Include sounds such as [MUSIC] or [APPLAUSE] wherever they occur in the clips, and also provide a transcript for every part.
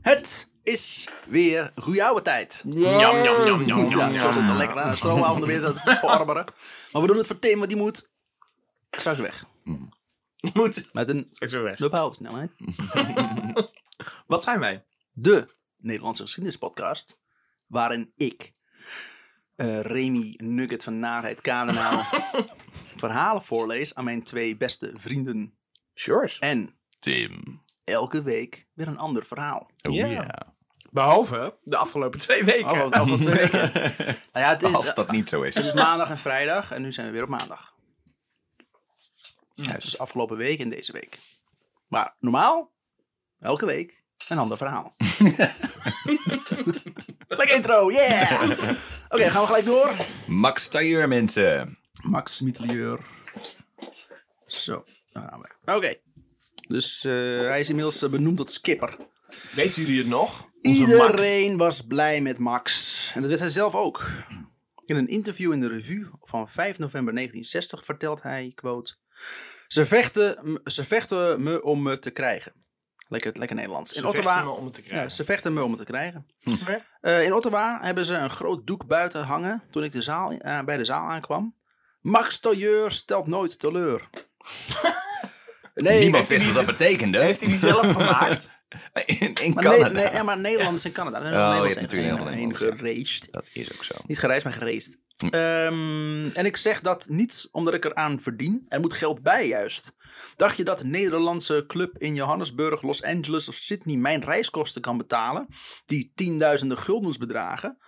Het is weer goeie oude tijd. Njam, njam, njam, njam, Ja, njam, zoals het lekker aan de stroomavond weer dat verarmeren. Maar we doen het voor Tim, want die moet straks weg. Moet. Met een Ik zo weg. bepaalde snelheid. [LAUGHS] Wat zijn wij? De Nederlandse geschiedenispodcast. Waarin ik, eh, Remy Nugget van Naarheid Kadenaal, [LAUGHS] verhalen voorlees aan mijn twee beste vrienden. Sure. En Tim. Elke week weer een ander verhaal. Oh Ja. Behalve de afgelopen twee weken. Oh, wat- wat twee weken. [LAUGHS] Nou ja, het is, Als dat niet zo is. Het is maandag en vrijdag en nu zijn we weer op maandag. Ja, dus afgelopen week en deze week. Maar normaal, elke week een ander verhaal. [LAUGHS] Lekker intro, yeah! Oké, gaan we gelijk door. Max Tailleur, mensen. Max Mitrailleur. Zo, daar gaan we. Oké, dus eh, hij is inmiddels eh, benoemd tot skipper. Weten jullie het nog? Onze Max. Iedereen was blij met Max. En dat werd hij zelf ook. In een interview in de revue van 5 november 1960 vertelt hij, quote... Ze vechten, ze vechten me om me te krijgen. Lekker, lekker Nederlands. Ze in Ottawa, vechten me om het te krijgen. Ja, ze vechten me om het te krijgen. Oké. Eh, in Ottawa hebben ze een groot doek buiten hangen toen ik de zaal, bij de zaal aankwam. Max Tailleur stelt nooit teleur. [LAUGHS] nee, Niemand wist wat dat betekende. Heeft hij die zelf gemaakt? [LAUGHS] In, in maar, Canada. nee, nee, maar Nederlanders in Canada. Oh, Nederlanders hebt natuurlijk heen- heen gereisd. Dat is ook zo. Niet gereisd, maar gereisd. Ehm, en ik zeg dat niet omdat ik eraan verdien. Er moet geld bij, juist. Dacht je dat een Nederlandse club in Johannesburg, Los Angeles of Sydney mijn reiskosten kan betalen? Die tienduizenden guldens bedragen?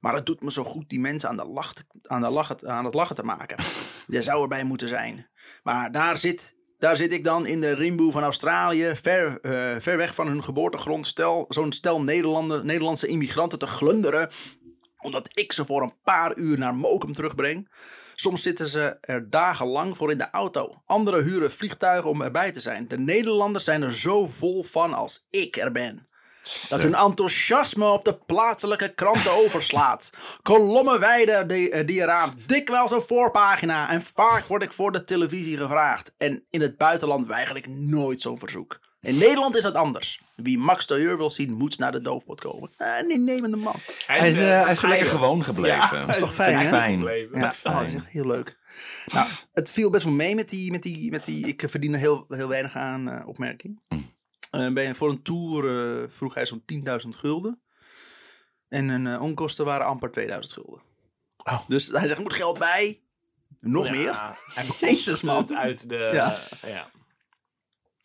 Maar het doet me zo goed die mensen aan, de lach aan, de lachen, aan het lachen te maken. [LAUGHS] Je zou erbij moeten zijn. Maar daar zit, daar zit ik dan in de rimboe van Australië, ver, eh, ver weg van hun geboortegrond, stel, zo'n stel Nederlandse immigranten te glunderen omdat ik ze voor een paar uur naar Mokum terugbreng. Soms zitten ze er dagenlang voor in de auto. Anderen huren vliegtuigen om erbij te zijn. De Nederlanders zijn er zo vol van als ik er ben. Dat hun enthousiasme op de plaatselijke kranten overslaat. Kolommen wijden die, eh, die eraan. Dikwijls een voorpagina. En vaak word ik voor de televisie gevraagd. En in het buitenland weiger ik nooit zo'n verzoek. In Nederland is dat anders. Wie Max Tailleur wil zien, moet naar de doofpot komen. Eh, Een innemende man. Hij is, hij is zo bescheiden. lekker gewoon gebleven. Ja, dat is toch fijn. Ja, oh, dat is echt heel leuk. Nou, het viel best wel mee met die, met die, met die ik verdien er heel, heel weinig aan eh, opmerking. Eh, bij, voor een tour eh, vroeg hij zo'n 10.000 gulden. En hun eh, onkosten waren amper 2000 gulden. Oh. Dus hij zegt, er moet geld bij. Nog Ja, meer. Hij [LAUGHS] Jezus, man. uit de... Ja. eh, ja.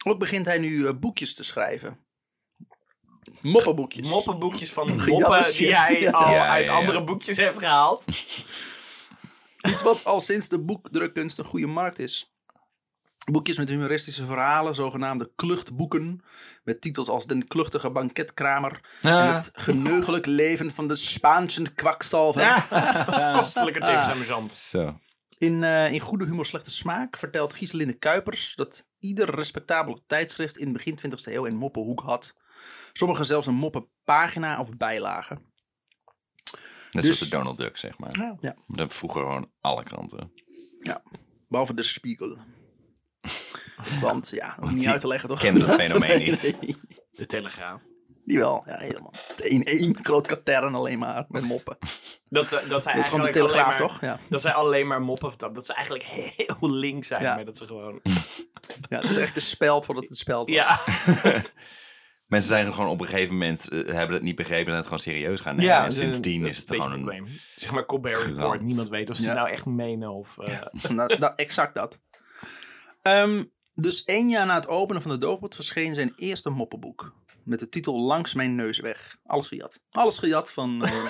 Ook begint hij nu eh, boekjes te schrijven. Moppenboekjes. Moppenboekjes van [LAUGHS] moppen die hij al Ja, uit andere boekjes heeft gehaald. Iets wat al sinds de boekdrukkunst een goede markt is. Boekjes met humoristische verhalen, zogenaamde kluchtboeken. Met titels als Den kluchtige banketkramer. En Ah. het geneugelijk leven van de Spaanse kwakzalver. [LAUGHS] Kostelijke tips, amusant. Zo. In, eh, in Goede Humor Slechte Smaak vertelt Gieselinde Kuipers dat ieder respectabel tijdschrift in begin 20e eeuw een moppenhoek had. Sommigen zelfs een moppenpagina of bijlage. Net Dus- zoals de Donald Duck, zeg maar. Ja. Ja, Dat vroeger gewoon alle kranten. ja. behalve de Spiegel. [LAUGHS] Want ja, om niet uit te leggen toch? kennen dat [LAUGHS] fenomeen niet. Nee. De Telegraaf. Die wel, ja, helemaal. Eén, één groot katern alleen maar, met moppen. [LAUGHS] Dat, ze, dat, zij Dat is gewoon de eigenlijk Telegraaf, alleen maar- toch? Ja. Dat zij alleen maar moppen. Dat ze eigenlijk heel links zijn. Ja. Maar dat ze gewoon... ja. Het is echt de speld voordat het speld was. Ja, Mensen zijn er gewoon op een gegeven moment, eh, hebben het niet begrepen en het gewoon serieus gaan nemen. ja en sindsdien is het een gewoon een... probleem. Zeg maar Colbert Report. Niemand weet of ze Ja. het nou echt menen of... eh, Nou, dat, exact dat. Ehm, dus één jaar na het openen van de doofpot verscheen zijn eerste moppenboek. Met de titel Langs mijn neus weg. Alles gejat. Alles gejat van... eh,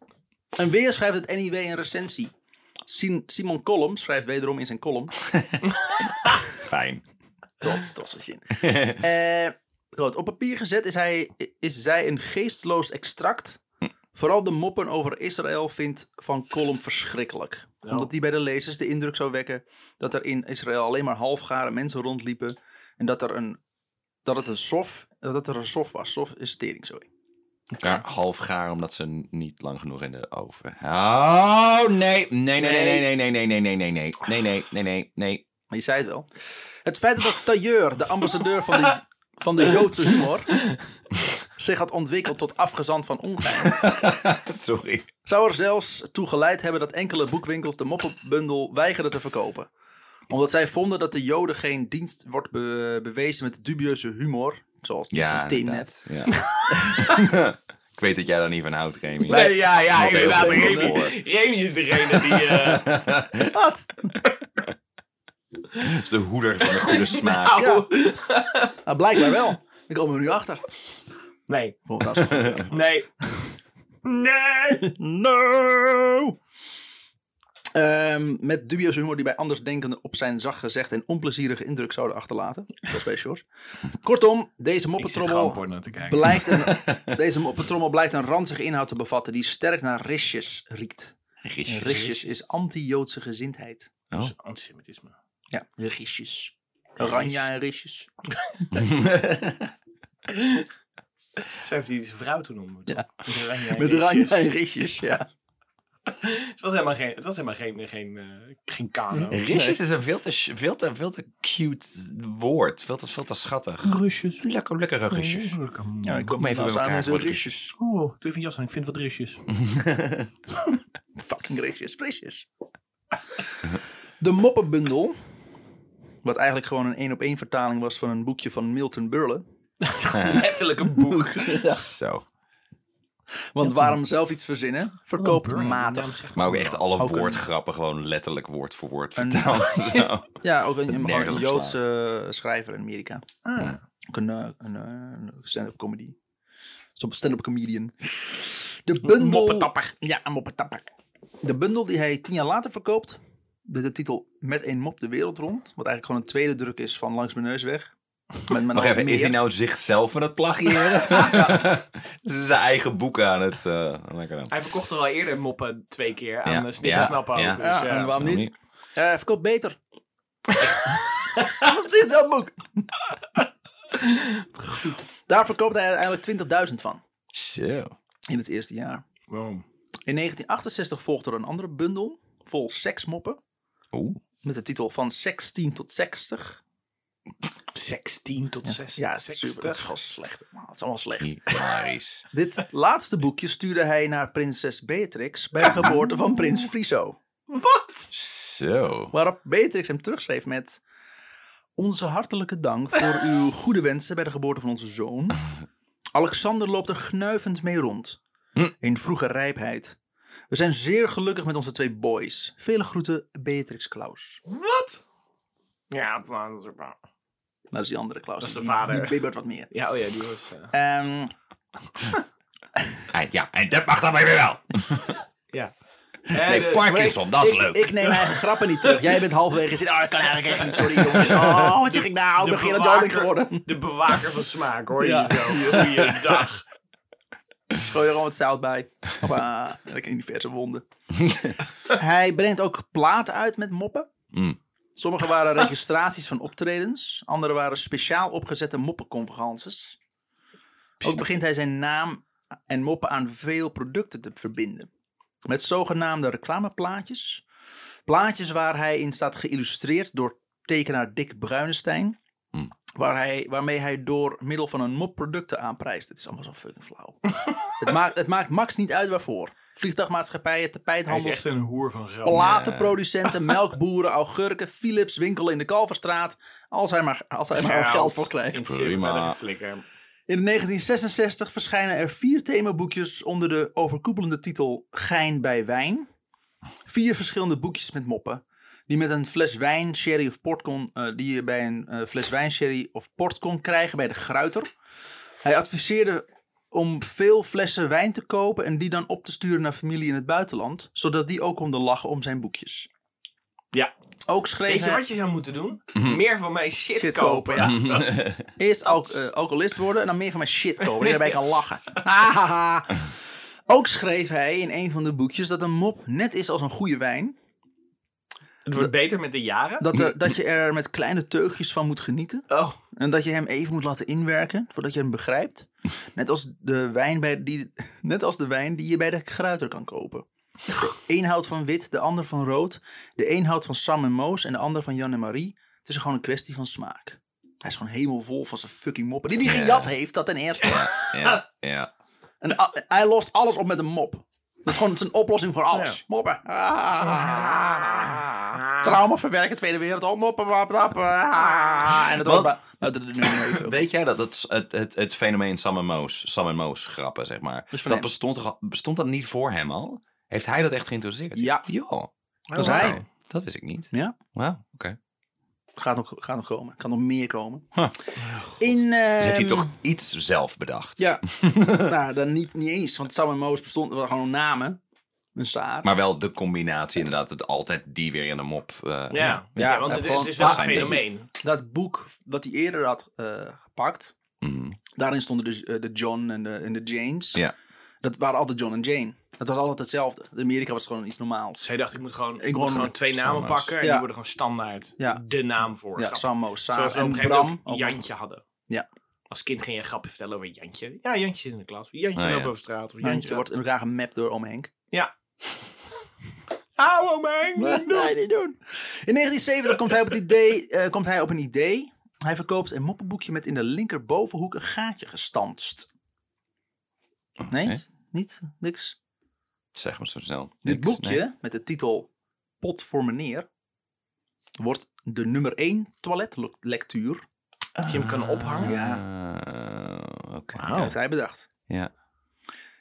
[LAUGHS] en weer schrijft het NIW een recensie. Sim- Simon Kolm schrijft wederom in zijn column. [LAUGHS] Fijn. Tot, zijn zin. Eh, goed, op papier gezet is, hij, is zij een geestloos extract. Vooral de moppen over Israël vindt Van Kolm verschrikkelijk. Omdat die bij de lezers de indruk zou wekken dat er in Israël alleen maar halfgare mensen rondliepen. En dat, er een, dat het een sof, dat er een sof was. Sof is tering, sorry. Maar half gaar omdat ze niet lang genoeg in de oven. Oh, nee. Nee, nee, nee, nee, nee, nee, nee, nee, nee, nee, nee, nee, nee, nee, nee, je zei het wel. Het feit dat Tailleur, de ambassadeur van de, van de Joodse humor zich had ontwikkeld tot afgezand van ongein, [LAUGHS] Sorry. zou er zelfs toe geleid hebben dat enkele boekwinkels de moppenbundel weigerden te verkopen. Omdat zij vonden dat de Joden geen dienst wordt be- bewezen met dubieuze humor, zoals die Ja, van Tim net. Ja. [LAUGHS] ik weet dat jij daar niet van houdt, Remy. Nee, ja, ja, inderdaad. Remy, is degene die... eh [LAUGHS] Wat? Dat is de hoeder van de goede smaak. nou, Nou, blijkbaar wel. Ik kom er nu achter. Nee. Goed. [LAUGHS] Nee. Nee. No! Ehm, met dubieuze humor die bij andersdenkenden op zijn zacht gezegd en onplezierige indruk zouden achterlaten. Dat is bij Shores. Kortom, deze moppetrommel blijkt een, [LAUGHS] deze moppetrommel blijkt een ranzige inhoud te bevatten die sterk naar risjes riekt. Riesjes. Risjes is anti-Joodse gezindheid. Oh. Antisemitisme. Ja, risjes. Oranje en risjes. [LAUGHS] Zij heeft die zijn vrouw toen ontmoet. Ja. Met oranje [LAUGHS] en risjes. ja. [LAUGHS] Het was helemaal geen, het was helemaal geen, geen, eh, geen kano. Risjes is een veel te, veel, te, veel te cute woord. Veel te, veel te schattig. Rusjes. Lekker, lekkere risjes. Ja, ik kom me even bij elkaar voor de risjes. Oh, doe even jas aan. Ik vind wat risjes. [LAUGHS] Fucking risjes, frisjes. De moppenbundel, wat eigenlijk gewoon een één op één vertaling was van een boekje van Milton Berle. [LAUGHS] Letterlijk een boek. [LAUGHS] Zo. Want waarom zelf iets verzinnen, verkoopt matig. Maar ook echt alle Ook een- woordgrappen gewoon letterlijk woord voor woord vertaald. [LAUGHS] Zo. Ja, ook een, een, Nergens een op Joodse schrijver in Amerika. Ah. Ook een, eh, een, eh, een stand-up comedy. Zo'n stand-up comedian. De bundel... Moppetapper. Ja, een moppetapper. De bundel die hij tien jaar later verkoopt, met de titel Met een mop de wereld rond. Wat eigenlijk gewoon een tweede druk is van Langs mijn neus weg. Met, even, meer. is hij nou zichzelf aan het plagiëren? [LAUGHS] [LAUGHS] Ze is zijn eigen boek aan het... eh lekker dan. Hij verkocht er al eerder moppen twee keer aan Ja. de Snippersnappen Ja. Ja. Dus, Ja, ja, en waarom waarom niet? Eh verkoopt beter. [LAUGHS] Precies dat boek. Daar verkoopt hij uiteindelijk 20.000 van. Zo. In het eerste jaar. Wow. In 1968 volgde er een andere bundel. Vol seksmoppen. Oeh. Met de titel Van 16 tot 60. 16 tot 6. Ja, super. Dat is gewoon slecht. Man, Het is allemaal slecht. Hilarisch. [LAUGHS] Dit laatste boekje stuurde hij naar prinses Beatrix bij de geboorte van prins Friso. Wat? Zo. Waarop Beatrix hem terugschreef met... Onze hartelijke dank voor [LAUGHS] uw goede wensen bij de geboorte van onze zoon. Alexander loopt er gnuivend mee rond. In vroege rijpheid. We zijn zeer gelukkig met onze twee boys. Vele groeten, Beatrix Klaus. Wat? Ja, dat is wel. Nou, dat is die andere Klaus. Dat is de Die- vader. Die bibbert wat meer. Ja, oh ja, die was... En, ja, en dat mag dan weer wel. [LAUGHS] ja. Nee, de- Parkinson, dat is ik, leuk. ik neem eigen grappen niet terug. Jij bent halverwege zin. Oh, dat kan eigenlijk echt niet. Sorry [LAUGHS] jongens. Oh, wat zeg ik nou? Ik ben Joling geworden. de bewaker van smaak, hoor je Ja. jezelf. Goeiedag. [LAUGHS] Gooi er gewoon wat zout bij. Hoppa, lekker in diverse wonden. Hij brengt ook platen uit met moppen. Mm. Sommige waren registraties van optredens. Andere waren speciaal opgezette moppenconferences. Ook begint hij zijn naam en moppen aan veel producten te verbinden. Met zogenaamde reclameplaatjes. Plaatjes waar hij in staat geïllustreerd door tekenaar Dick Bruinestein. Waar hij, waarmee hij door middel van een mop producten aanprijst. Het is allemaal zo fucking flauw. [LAUGHS] het, maakt, het maakt Max niet uit waarvoor. Vliegtuigmaatschappijen, Hij is tapijthandels, echt een hoer van geld. platenproducenten, melkboeren, augurken, Philips, winkel in de Kalverstraat. Als hij maar, als hij maar geld voor krijgt. In Prima. verder flikker. In 1966 verschijnen er vier themaboekjes onder de overkoepelende titel Gein bij Wijn. Vier verschillende boekjes met moppen. Die met een fles wijn, sherry of port kon, eh, die je bij een eh, fles wijn, sherry of port kon krijgen bij de gruiter. Hij adviseerde om veel flessen wijn te kopen en die dan op te sturen naar familie in het buitenland, zodat die ook konden lachen om zijn boekjes. Ja. Ook schreef Weet je hij wat je zou moeten doen? Meer van mij shit, Shit kopen. kopen, Ja. [LAUGHS] eerst alk eh, alcoholist worden en dan meer van mijn shit kopen. Daarbij kan lachen. Hahaha. [LAUGHS] Ook schreef hij in een van de boekjes dat een mop net is als een goede wijn. Het wordt beter met de jaren. Dat, er- dat je er met kleine teugjes van moet genieten. Oh. En dat je hem even moet laten inwerken voordat je hem begrijpt. Net als de wijn, bij die, [LAUGHS] net als de wijn die je bij de gruiter kan kopen. De een houdt van wit, de ander van rood. De een houdt van Sam en Moos en de ander van Jan en Marie. Het is gewoon een kwestie van smaak. Hij is gewoon helemaal vol van zijn fucking moppen. Die hij gejat heeft, dat ten eerste. Ja, ja. En a- hij lost alles op met een mop. Dat is gewoon zijn oplossing voor alles. Ja. Moppen. Ah. Trauma verwerken, Tweede Wereldoorlog. Moppen, wap, wap. Ah. En het Want- nummer. Weet jij dat het, het, het, het fenomeen Sam en Moos, Sam en Moos grappen, zeg maar, dat bestond, bestond dat niet voor hem al? Heeft hij dat echt geïntroduceerd? Ja. Joh. Dat is wauw. hij. Dat wist ik niet. Ja, Wauw, oké. Gaat nog, gaat nog komen. Kan nog meer komen. Huh. In, Dus heeft hij ehm, toch iets zelf bedacht? Ja, [LAUGHS] nou, dan niet, niet eens. Want Sam en Moos bestond waren gewoon namen. Een saar. Maar wel de combinatie inderdaad, het altijd die weer in de mop. eh, Ja, Ja, ja, want het, het is wel dat een zijn fenomeen. Dat boek wat hij eerder had eh, gepakt. Mhm. Daarin stonden dus eh, de John en de, en de Janes. Ja. Dat waren altijd John en Jane. Dat was altijd hetzelfde. In Amerika was het gewoon iets normaals. Dus hij dacht, ik moet gewoon, ik Ik moet gewoon- twee namen pakken. En Ja. die worden gewoon standaard Ja. de naam voor. Ja, grap. Sam, Saar en Bram. ook Jantje hadden. Ja. Als kind ging je een grapje vertellen over Jantje. Ja, Jantje zit in de klas. Jantje Oh, loopt ja. over straat. Of Jantje Jantje wordt in elkaar gemapt door Oom Henk. Ja. [LAUGHS] Auw, man. Nee, niet doen. In 1970 komt hij op, het idee, eh, komt hij op een idee. Hij verkoopt een moppenboekje met in de linkerbovenhoek een gaatje gestanst. Nee, niet? Niks? Zeg maar zo snel. Dit Niks, boekje nee. met de titel Pot voor meneer wordt de nummer 1 toiletlectuur. Of je hem kan ophangen. Ja, Eh, Oké. Heeft hij bedacht. Ja.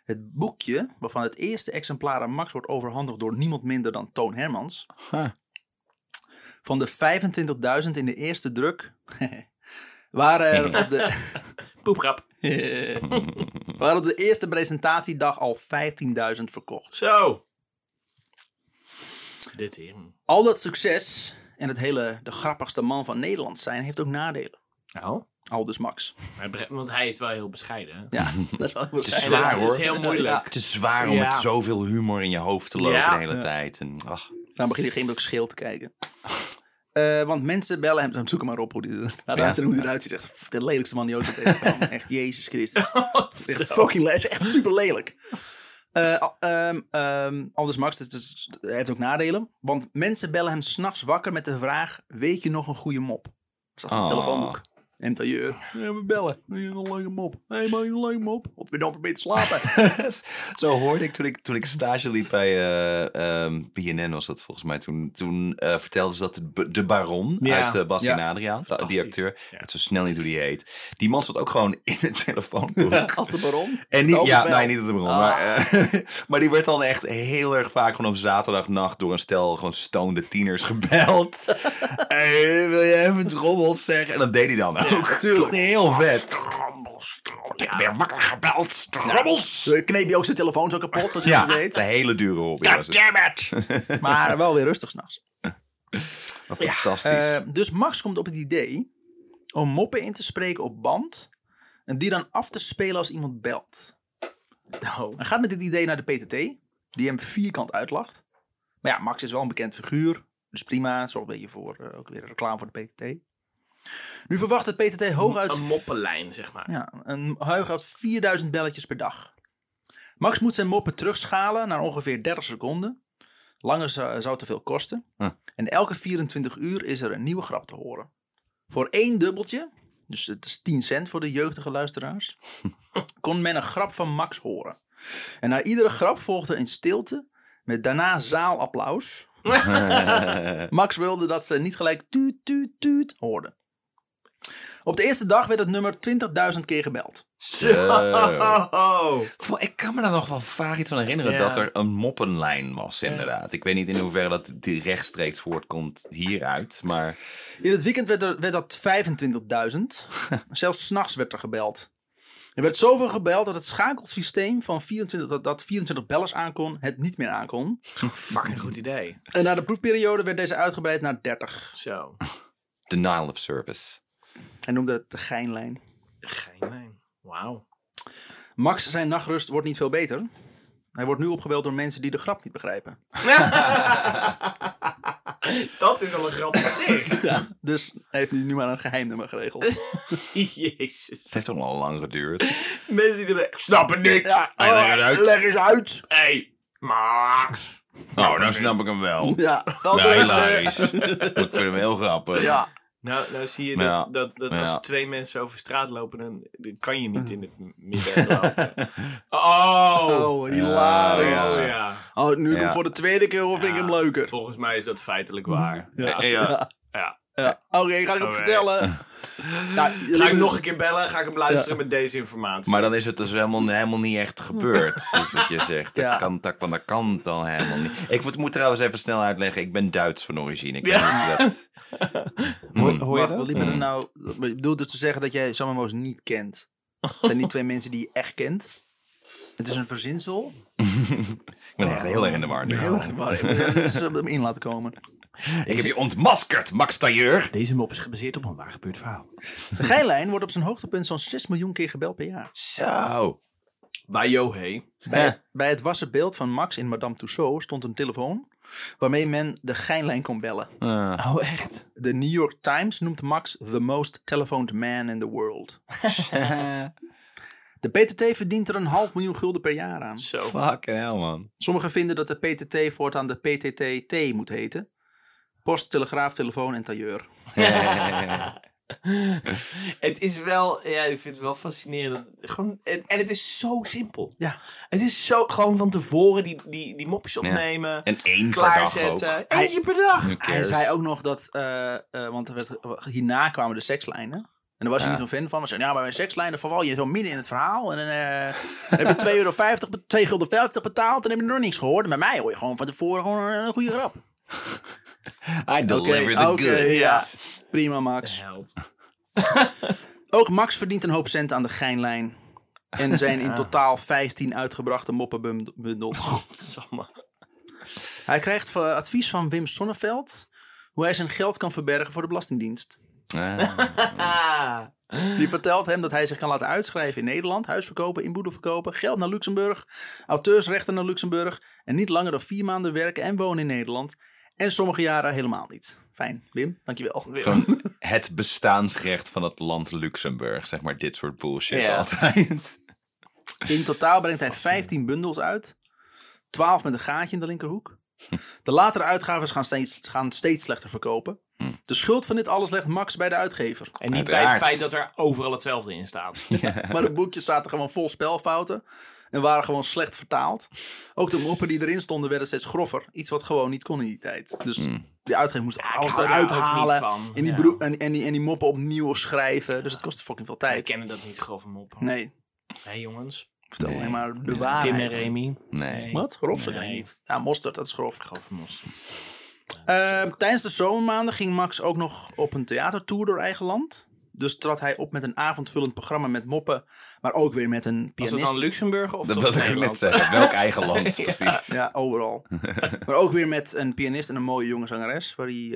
Het boekje, waarvan het eerste exemplaar aan Max wordt overhandigd door niemand minder dan Toon Hermans. Huh. Van de 25.000 in de eerste druk [LAUGHS] waren er op de, [LAUGHS] Poepgrap. [LAUGHS] waren op de eerste presentatiedag al 15.000 verkocht. Zo. Dit hier. Al dat succes en het hele de grappigste man van Nederland zijn heeft ook nadelen. Nou. Al dus Max. Want hij is wel heel bescheiden. hè? Ja, dat is wel heel is En zwaar, dat is- hoor. is heel moeilijk. Het is zwaar om Ja. met zoveel humor in je hoofd te lopen Ja. de hele tijd. En, ach. Dan begin je geen ook scheel te kijken. Eh, want mensen bellen hem, zoek hem maar op hoe die, [LAUGHS] uitzending hoe die eruit ziet. Echt de lelijkste man die ooit tegengekomen. Echt, Jezus Christus. [LAUGHS] Het is echt fucking le- het is echt super lelijk. Aldus Max, het is, hij heeft ook nadelen. Want mensen bellen hem s'nachts wakker met de vraag: Weet je nog een goede mop? Dat is een Oh. telefoonboek. En tailleur. Ja, we bellen. Wil je nog een leuke mop? Hé, hey, maak je een leuke mop? Of we dan probeer te slapen. [LAUGHS] Zo hoorde ik toen ik, toen ik stage liep bij eh, ehm, BNN was dat volgens mij. Toen, toen eh, vertelden ze dat de, de Baron Ja. uit uh, Bastien Ja. Adriaan, die acteur, weet zo snel niet hoe die heet. Die man zat ook gewoon in het telefoonboek. [LAUGHS] Als de baron. En die, ja, nee, niet op de bron. Ah. Maar, eh, [LAUGHS] maar die werd dan echt heel erg vaak gewoon op zaterdagnacht door een stel gewoon stonede tieners gebeld. hey, wil je even trommels zeggen? En dat deed hij dan ook. tuurlijk. [LAUGHS] Heel vet. Ik ben wakker gebeld. Trommels. Zo kneep je ook zijn telefoon zo kapot, zoals je Ja, het weet. de hele dure hobby het. Damn it. [LAUGHS] Maar wel weer rustig s'nachts. Fantastisch. Eh, dus Max komt op het idee om moppen in te spreken op band. En die dan af te spelen als iemand belt. Nou, Hij gaat met dit idee naar de PTT, die hem vierkant uitlacht. Maar ja, Max is wel een bekend figuur. Dus prima, zorgt een beetje voor eh, ook weer reclame voor de PTT. Nu verwacht het PTT hooguit, een moppenlijn, zeg maar. ja, een hooguit 4000 belletjes per dag. Max moet zijn moppen terugschalen naar ongeveer 30 seconden. Langer zou, te veel kosten. Huh. En elke 24 uur is er een nieuwe grap te horen. Voor één dubbeltje, dus het is 10 cent voor de jeugdige luisteraars, [LAUGHS] kon men een grap van Max horen. En na iedere grap volgde een stilte met daarna zaalapplaus. [LAUGHS] Max wilde dat ze niet gelijk tuut, tuut, tuut hoorden. Op de eerste dag werd het nummer 20.000 keer gebeld. Zo. [LAUGHS] Ik kan me daar nog wel vaag iets van herinneren Ja. dat er een moppenlijn was, inderdaad. Ik weet niet in hoeverre dat die rechtstreeks voortkomt hieruit, maar In het weekend werd, er, werd dat 25.000. [LAUGHS] Zelfs s'nachts werd er gebeld. Er werd zoveel gebeld dat het schakelsysteem van 24, dat, dat 24 bellers aankon, het niet meer aankon. [LAUGHS] Fucking goed idee. En na de proefperiode werd deze uitgebreid naar 30. Zo. denial of service. Hij noemde het de geinlijn. Geen lijn. Wauw. Max, zijn nachtrust wordt niet veel beter. Hij wordt nu opgebeld door mensen die de grap niet begrijpen. [LAUGHS] Dat is al een grap op zich. [LAUGHS] Ja, dus heeft hij nu maar een geheimnummer geregeld. [LAUGHS] Jezus. Het heeft toch nog lang geduurd. Mensen die er... Ik snap het niet. Ja, Hij legt het uit. leg eens uit. Hey, Max. Oh, dan snap ik hem wel. Ja, dat is hilarisch. Ik vind hem heel grappig. Ja, Nou, nou zie je dat, Ja. dat, dat Ja. als twee mensen over straat lopen, dan kan je niet in het [LAUGHS] midden lopen. Oh! Oh, hilarisch. Oh, ja. Oh, nu Ja. voor de tweede keer of vind ik Ja, hem leuker. Volgens mij is dat feitelijk waar. Ja. Ja. Ja. Oké, ga ik hem vertellen. [LAUGHS] Nou, Ga ik nog een keer bellen? Ga ik hem luisteren met deze informatie? Maar dan is het dus helemaal, helemaal niet echt gebeurd. is wat je [LAUGHS] zegt. Dat, Ja. kan, dat, kan- dat kan dan helemaal niet. Ik moet, moet trouwens even snel uitleggen. Ik ben Duits van origine. Ik Ja. weet niet of dat... [LAUGHS] Hoor, hoor je dat? er nou? Je bedoelt dus te zeggen dat jij Samomo's niet kent? Het zijn niet twee mensen die je echt kent. Het is een verzinsel. Ik ben echt heel erg in de war. Heel erg waar. Ik moet even hem in laten komen. [LAUGHS] Ik heb je ontmaskerd, Max Tailleur. Deze mop is gebaseerd op een waar gebeurd verhaal. De Geilijn wordt op zijn hoogtepunt zo'n 6 miljoen keer gebeld per jaar. Zo. Wajo, hé. Bij, bij het wassen beeld van Max in Madame Tussauds stond een telefoon waarmee men de Geinlijn kon bellen. Eh, Oh, echt? De New York Times noemt Max the most telephoned man in the world. [LAUGHS] De PTT verdient er een half miljoen gulden per jaar aan. Zo. fucking hell, man. Sommigen vinden dat de PTT voortaan de PTT-T moet heten. Post, telegraaf, telefoon en tailleur. [LAUGHS] Het is wel, ja, ik vind het wel fascinerend. Gewoon, en, en het is zo simpel. Ja. Het is zo gewoon van tevoren die, die, die mopjes opnemen. En één per dag ook. klaarzetten. Eentje per dag. Hij zei ook nog dat, eh, eh, want er werd, hierna kwamen de sekslijnen. En daar was hij Ja. niet zo'n fan van. Hij zei, ja, maar bij sekslijnen verval je zo midden in het verhaal. En dan eh, dan [LAUGHS] heb je 2,50 euro, 2 gulden 50 betaald. En dan heb je nog niks gehoord. En bij mij hoor je gewoon van tevoren gewoon een goede grap. [LAUGHS] I deliver the oké, goods. ja. Prima, Max. Held. [LAUGHS] Ook Max verdient een hoop cent aan de Geinlijn. En zijn in totaal 15 uitgebrachte moppenbundels. Godsamme. Hij krijgt advies van Wim Sonneveld hoe hij zijn geld kan verbergen voor de Belastingdienst. Ah. [LAUGHS] Die vertelt hem dat hij zich kan laten uitschrijven in Nederland, huis verkopen, inboedel verkopen, geld naar Luxemburg, auteursrechten naar Luxemburg en niet langer dan vier maanden werken en wonen in Nederland. En sommige jaren helemaal niet. Fijn, Wim, dankjewel. Gewoon [LAUGHS] het bestaansrecht van het land Luxemburg. Zeg maar dit soort bullshit Ja. altijd. [LAUGHS] In totaal brengt hij 15 bundels uit, 12 met een gaatje in de linkerhoek. De latere uitgaven gaan steeds, gaan steeds slechter verkopen. De schuld van dit alles legt Max bij de uitgever. En niet bij het feit dat er overal hetzelfde in staat. [LAUGHS] Maar de boekjes zaten gewoon vol spelfouten en waren gewoon slecht vertaald. Ook de moppen die erin stonden werden steeds groffer. Iets wat gewoon niet kon in die tijd. Dus die uitgever moest alles eruit halen. En, die en, en, die, en die moppen opnieuw schrijven. Dus het kostte fucking veel tijd. kennen dat niet, grove moppen. Nee, Hé jongens. vertel Nee. alleen maar de Tim en waarheid. Remy. Nee. Wat? Grof? Nee. niet. Ja, mosterd, dat is grof. Grove mosterd. Ehm, tijdens de zomermaanden ging Max ook nog op een theatertour door eigen land. Dus trad hij op met een avondvullend programma met moppen, maar ook weer met een Was pianist. het dan Luxemburg of Dat toch wilde ik net Nederland? zeggen. Welk [LAUGHS] eigen land, precies. Ja, overal. [LAUGHS] maar ook weer met een pianist en een mooie jonge zangeres. Waar hij...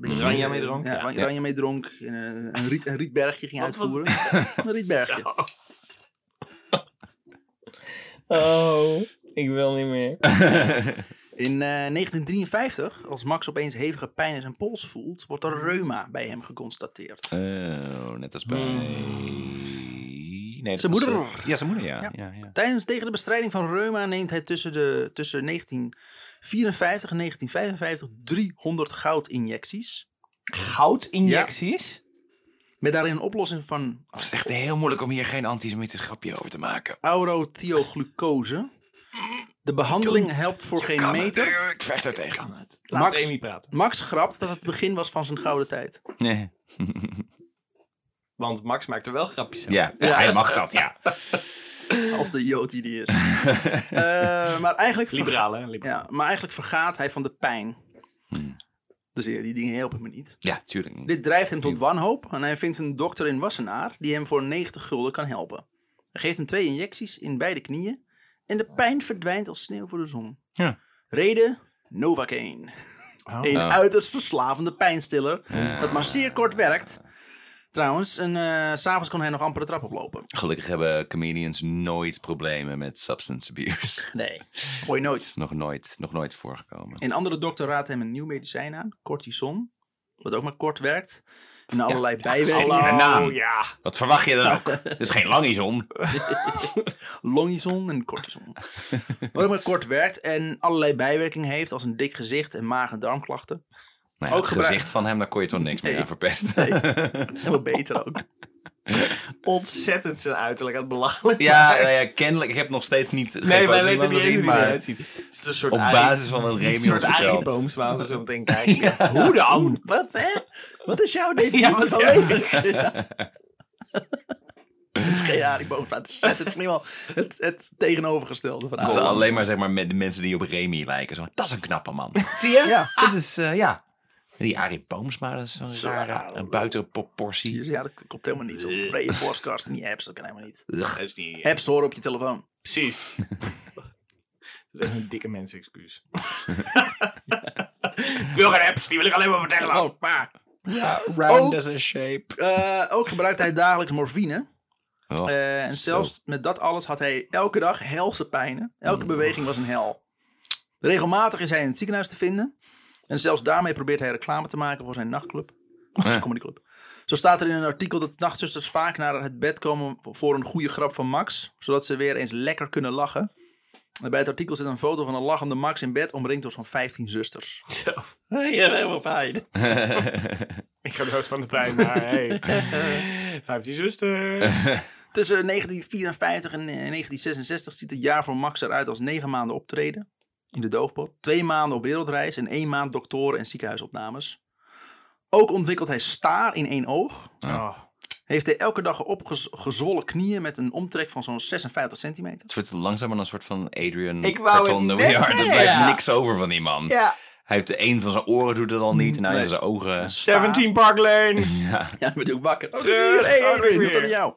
eh, Ranja mee dronk? Ja, Ja. Ranja Ranja mee dronk. En, eh, een, riet, een rietbergje ging Wat was uitvoeren. [LAUGHS] een rietbergje. Zo. Oh, ik wil niet meer. In eh, 1953, als Max opeens hevige pijn in zijn pols voelt, wordt er reuma bij hem geconstateerd. Oh, net als bij... Nee, dat Zijn moeder. eh, Ja, zijn moeder, ja. Ja. ja. ja, Tijdens tegen de bestrijding van reuma neemt hij tussen, de, tussen 1954 en 1955 300 goudinjecties. Goudinjecties? Met daarin een oplossing van Het is echt heel moeilijk om hier geen antisemitisch grapje over te maken. aurothioglucose. De behandeling helpt voor geen Kan meter. het? Ik vecht er tegen. het. Laat Max- Remy praten. Max grapt dat het begin was van zijn gouden tijd. Nee. [LAUGHS] Want Max maakt er wel grapjes over. [LAUGHS] Ja, hij mag dat, ja. Als de jood die die is. [LAUGHS] Eh, maar, eigenlijk Liberaal, hè? Liberaal. ja, maar eigenlijk vergaat hij van de pijn. Dus ja, die dingen helpen me niet. Ja, tuurlijk niet. Dit drijft hem tot wanhoop en hij vindt een dokter in Wassenaar die hem voor 90 gulden kan helpen. Hij geeft hem twee injecties in beide knieën en de pijn verdwijnt als sneeuw voor de zon. Ja. Reden? Novocaine. Oh. Een uiterst verslavende pijnstiller dat maar zeer kort werkt. Trouwens, en eh, s s'avonds kon hij nog amper de trap oplopen. Gelukkig hebben comedians nooit problemen met substance abuse. Nee, [LAUGHS] nooit. is nog nooit, nog nooit voorgekomen. Een andere dokter raadt hem een nieuw medicijn aan, cortison. Wat ook maar kort werkt. En allerlei bijwerkingen. Hallo. naam. Oh ja. Wat verwacht je dan ook? [LAUGHS] Het is geen langizon. Longison [LAUGHS] en cortison. Wat ook maar kort werkt en allerlei bijwerkingen heeft als een dik gezicht en maag- en darmklachten. Nou ja, Ook het gebruik- gezicht van hem, daar kon je toch niks meer Nee. aan verpesten. Helemaal [LAUGHS] beter ook. [LAUGHS] Ontzettend zijn uiterlijk aan het belachelijk. Ja, nou ja, kennelijk. Ik heb nog steeds niet Nee, wij weten niet gezien, maar eruit ziet. Het is een soort op basis van wat een Remy ons soort vertelt. Arie-boomsma, als we zo [LAUGHS] meteen kijken. Hoe dan? Wat, hè? Wat is jouw [LAUGHS] definitie van lelijk? Het is geen. Het is, het het, het tegenovergestelde van Dat Arie zijn Boomsma. alleen maar zeg maar met de mensen die op Remy lijken. Zo, dat is een knappe man. Zie je? Ja, Dit is, eh, ja. Die Arie Boomsma, dat is zo'n Zo rare, een buitenproportie. ja, dat komt helemaal niet. Zo'n brede podcast en die apps, dat kan helemaal niet. Dat is niet... Apps horen op je telefoon. Precies. [LAUGHS] Dat is echt een dikke mens-excuus. [LAUGHS] ik wil geen apps, die wil ik alleen maar vertellen. Oh, maar. Round Oh. as a shape. Eh, ook gebruikt hij dagelijks morfine. Oh, Eh, en zo. zelfs met dat alles had hij elke dag helse pijnen. Elke Mm. beweging was een hel. Regelmatig is hij in het ziekenhuis te vinden. En zelfs daarmee probeert hij reclame te maken voor zijn nachtclub. [LAUGHS] Eh. comedyclub. Zo staat er in een artikel dat nachtzusters vaak naar het bed komen voor een goede grap van Max. Zodat ze weer eens lekker kunnen lachen. En bij het artikel zit een foto van een lachende Max in bed, omringd door zo'n 15 zusters. [LAUGHS] Zo. Je hebt helemaal pijn. [LAUGHS] Ik ga dood van de pijn, maar hey. 15 zusters. Tussen 1954 en eh, 1966 ziet het jaar voor Max eruit als negen maanden optreden in de doofpot. Twee maanden op wereldreis en één maand doktoren en ziekenhuisopnames. Ook ontwikkelt hij staar in één oog. Oh. Heeft hij elke dag opgezwollen knieën met een omtrek van zo'n 56 centimeter. Het wordt langzaam een soort van Adrian Ik Carton de. Er blijft ja. niks over van die man. Ja. Hij heeft de een van zijn oren doet het al niet. En hij Nee. heeft zijn ogen. 17 Park Lane. [LAUGHS] Ja, dan wordt hij ook wakker. Terug. Hey, Adrian, kan het jou?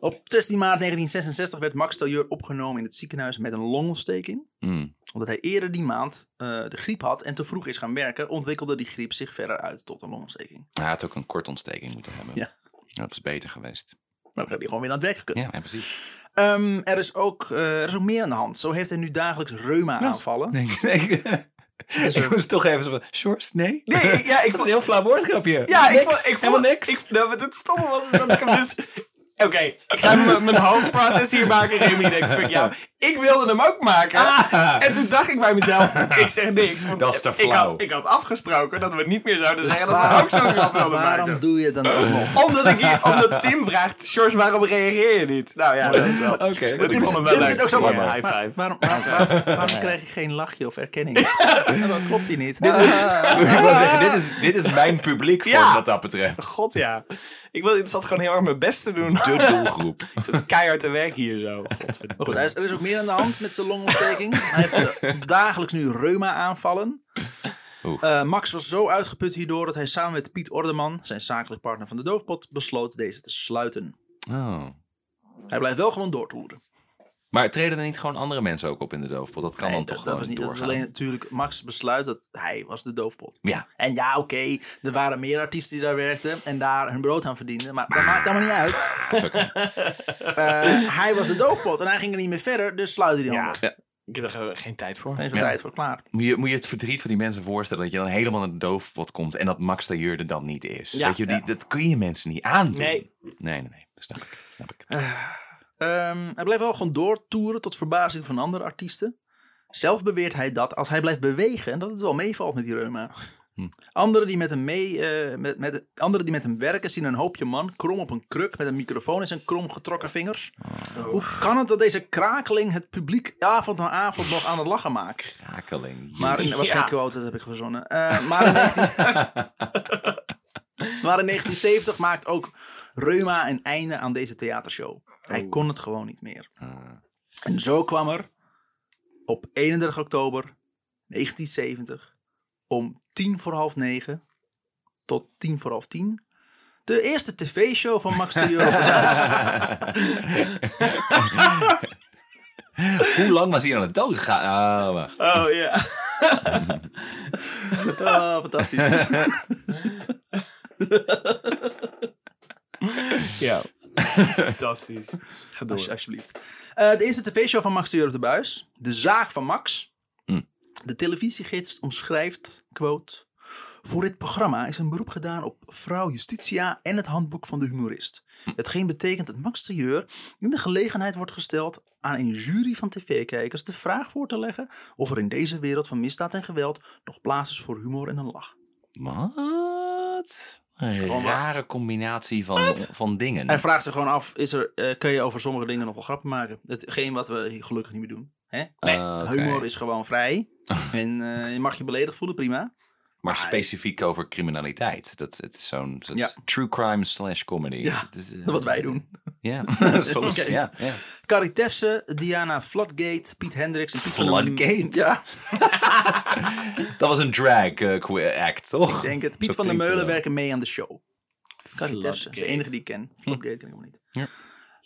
Op 16 maart 1966 werd Max Tailleur opgenomen in het ziekenhuis met een longontsteking. Mm. Omdat hij eerder die maand eh, de griep had en te vroeg is gaan werken, ontwikkelde die griep zich verder uit tot een longontsteking. Hij had ook een kortontsteking moeten hebben. Ja. Dat is beter geweest. Nou, dan had hij gewoon weer aan het werk gekund. Ja, ja precies. Ehm, er, is ook, eh, er is ook meer aan de hand. Zo heeft hij nu dagelijks reuma-aanvallen. Nee, nee. [LAUGHS] Ik moest toch even zo van, Shorts, nee? Nee, ja, ik [LAUGHS] vond... een heel flauw woordgrapje. Ja, ik niks. vond... Ik vond niks. Ik, nou, wat het stomme was, is dat ik hem dus... [LAUGHS] Oké, ik ga mijn hoofdproces hier maken. Remy denkt, fuck jou. Ik wilde hem ook maken. Ah. En toen dacht ik bij mezelf, [LAUGHS] ik zeg niks. Want Dat is te ik had, ik had afgesproken dat we niet meer zouden zeggen dat we ook zo'n grap wilden Waarom maken. doe je het dan alsnog? [LAUGHS] Omdat, ik hier, omdat Tim vraagt, George, waarom reageer je niet? Nou ja, dat wel. Oké. Dat Tim, ik vond hem wel Tim leuk. zit ook zo Ja, van, high maar- five. Waarom, waarom, waarom, waarom krijg je geen lachje of erkenning? Ja, dat klopt hier niet. [LAUGHS] Ik wil zeggen, dit is, dit is mijn publiek voor Ja. wat dat betreft. God ja. Ik, wil, ik zat gewoon heel erg mijn best te doen. De doelgroep. Ik zat keihard te werken hier zo. Maar goed, is, er is ook meer aan de hand met zijn longontsteking. Hij heeft eh, dagelijks nu reuma-aanvallen. Eh, Max was zo uitgeput hierdoor dat hij samen met Piet Ordeman, zijn zakelijk partner van de Doofpot, besloot deze te sluiten. Oh. Hij blijft wel gewoon doortoeren. Maar treden er niet gewoon andere mensen ook op in de doofpot? Dat kan Nee, dan dat, toch dat gewoon was niet, dat is doorgaan? alleen natuurlijk Max besluit dat hij was de Doofpot. Ja. En ja, oké, er waren meer artiesten die daar werkten en daar hun brood aan verdienden. Maar dat maakt allemaal niet uit. [LAUGHS] Fuck. [LAUGHS] Eh, hij was de doofpot en hij ging er niet meer verder, dus sluitte hij die Ja. handen. Ik heb er geen tijd voor. Geen tijd voor, klaar. Moet je, moet je het verdriet van die mensen voorstellen dat je dan helemaal naar de doofpot komt en dat Max Tailleur er dan niet is? Ja. Weet je, die, dat kun je mensen niet aandoen. Nee. Nee, nee, nee. Snap ik. Snap ik. Ehm, hij blijft wel gewoon doortoeren tot verbazing van andere artiesten. Zelf beweert hij dat als hij blijft bewegen, dat het wel meevalt met die reuma. Anderen, die met hem mee, eh, met, met, anderen die met hem werken zien een hoopje man krom op een kruk met een microfoon in zijn krom getrokken vingers. Hoe kan het dat deze krakeling het publiek avond na avond nog aan het lachen maakt? Krakeling. Maar in, was Ja. geen quote, dat heb ik verzonnen. Eh, maar, in 19... [LAUGHS] [LAUGHS] maar in 1970 maakt ook Reuma een einde aan deze theatershow. Hij kon het gewoon niet meer. En zo kwam er op 31 oktober 1970 om tien voor half negen tot tien voor half tien de eerste tv-show van Max de. [LAUGHS] Hoe lang was hij aan het doodgaan? Oh, wacht. Oh ja. Oh, [LAUGHS] fantastisch. [LAUGHS] Ja. Fantastisch. Ga door. Als- alsjeblieft. Eh, de eerste tv-show van Max de op de Buis. De Zaag van Max. De televisiegids omschrijft, quote... Voor dit programma is een beroep gedaan op vrouw Justitia en het handboek van de humorist. Hetgeen betekent dat Max de Jeur in de gelegenheid wordt gesteld aan een jury van tv-kijkers de vraag voor te leggen of er in deze wereld van misdaad en geweld nog plaats is voor humor en een lach. Wat? Een rare combinatie van, van dingen. Hij vraagt zich gewoon af, is er, eh, kun je over sommige dingen nog wel grappen maken? Hetgeen wat we gelukkig niet meer doen. Hè? Ah, oké. Humor is gewoon vrij. [LAUGHS] en eh, je mag je beledigd voelen, prima. Maar specifiek over criminaliteit. Dat, het is zo'n Ja. true crime slash comedy. Ja, is, eh, Wat wij doen. Ja. [LAUGHS] Soms. [LAUGHS] Ja, ja. Carrie Tefse, Diana Floodgate, Piet Hendricks en Piet van der Floodgate? Ja, [LAUGHS] Dat was een drag qu- act, toch? ik denk het. Piet Zo van der Meulen werken mee aan de show. Carrie Tefse, is de Floodgate. enige die ik ken. Floodgate ken ik nog niet. Ja.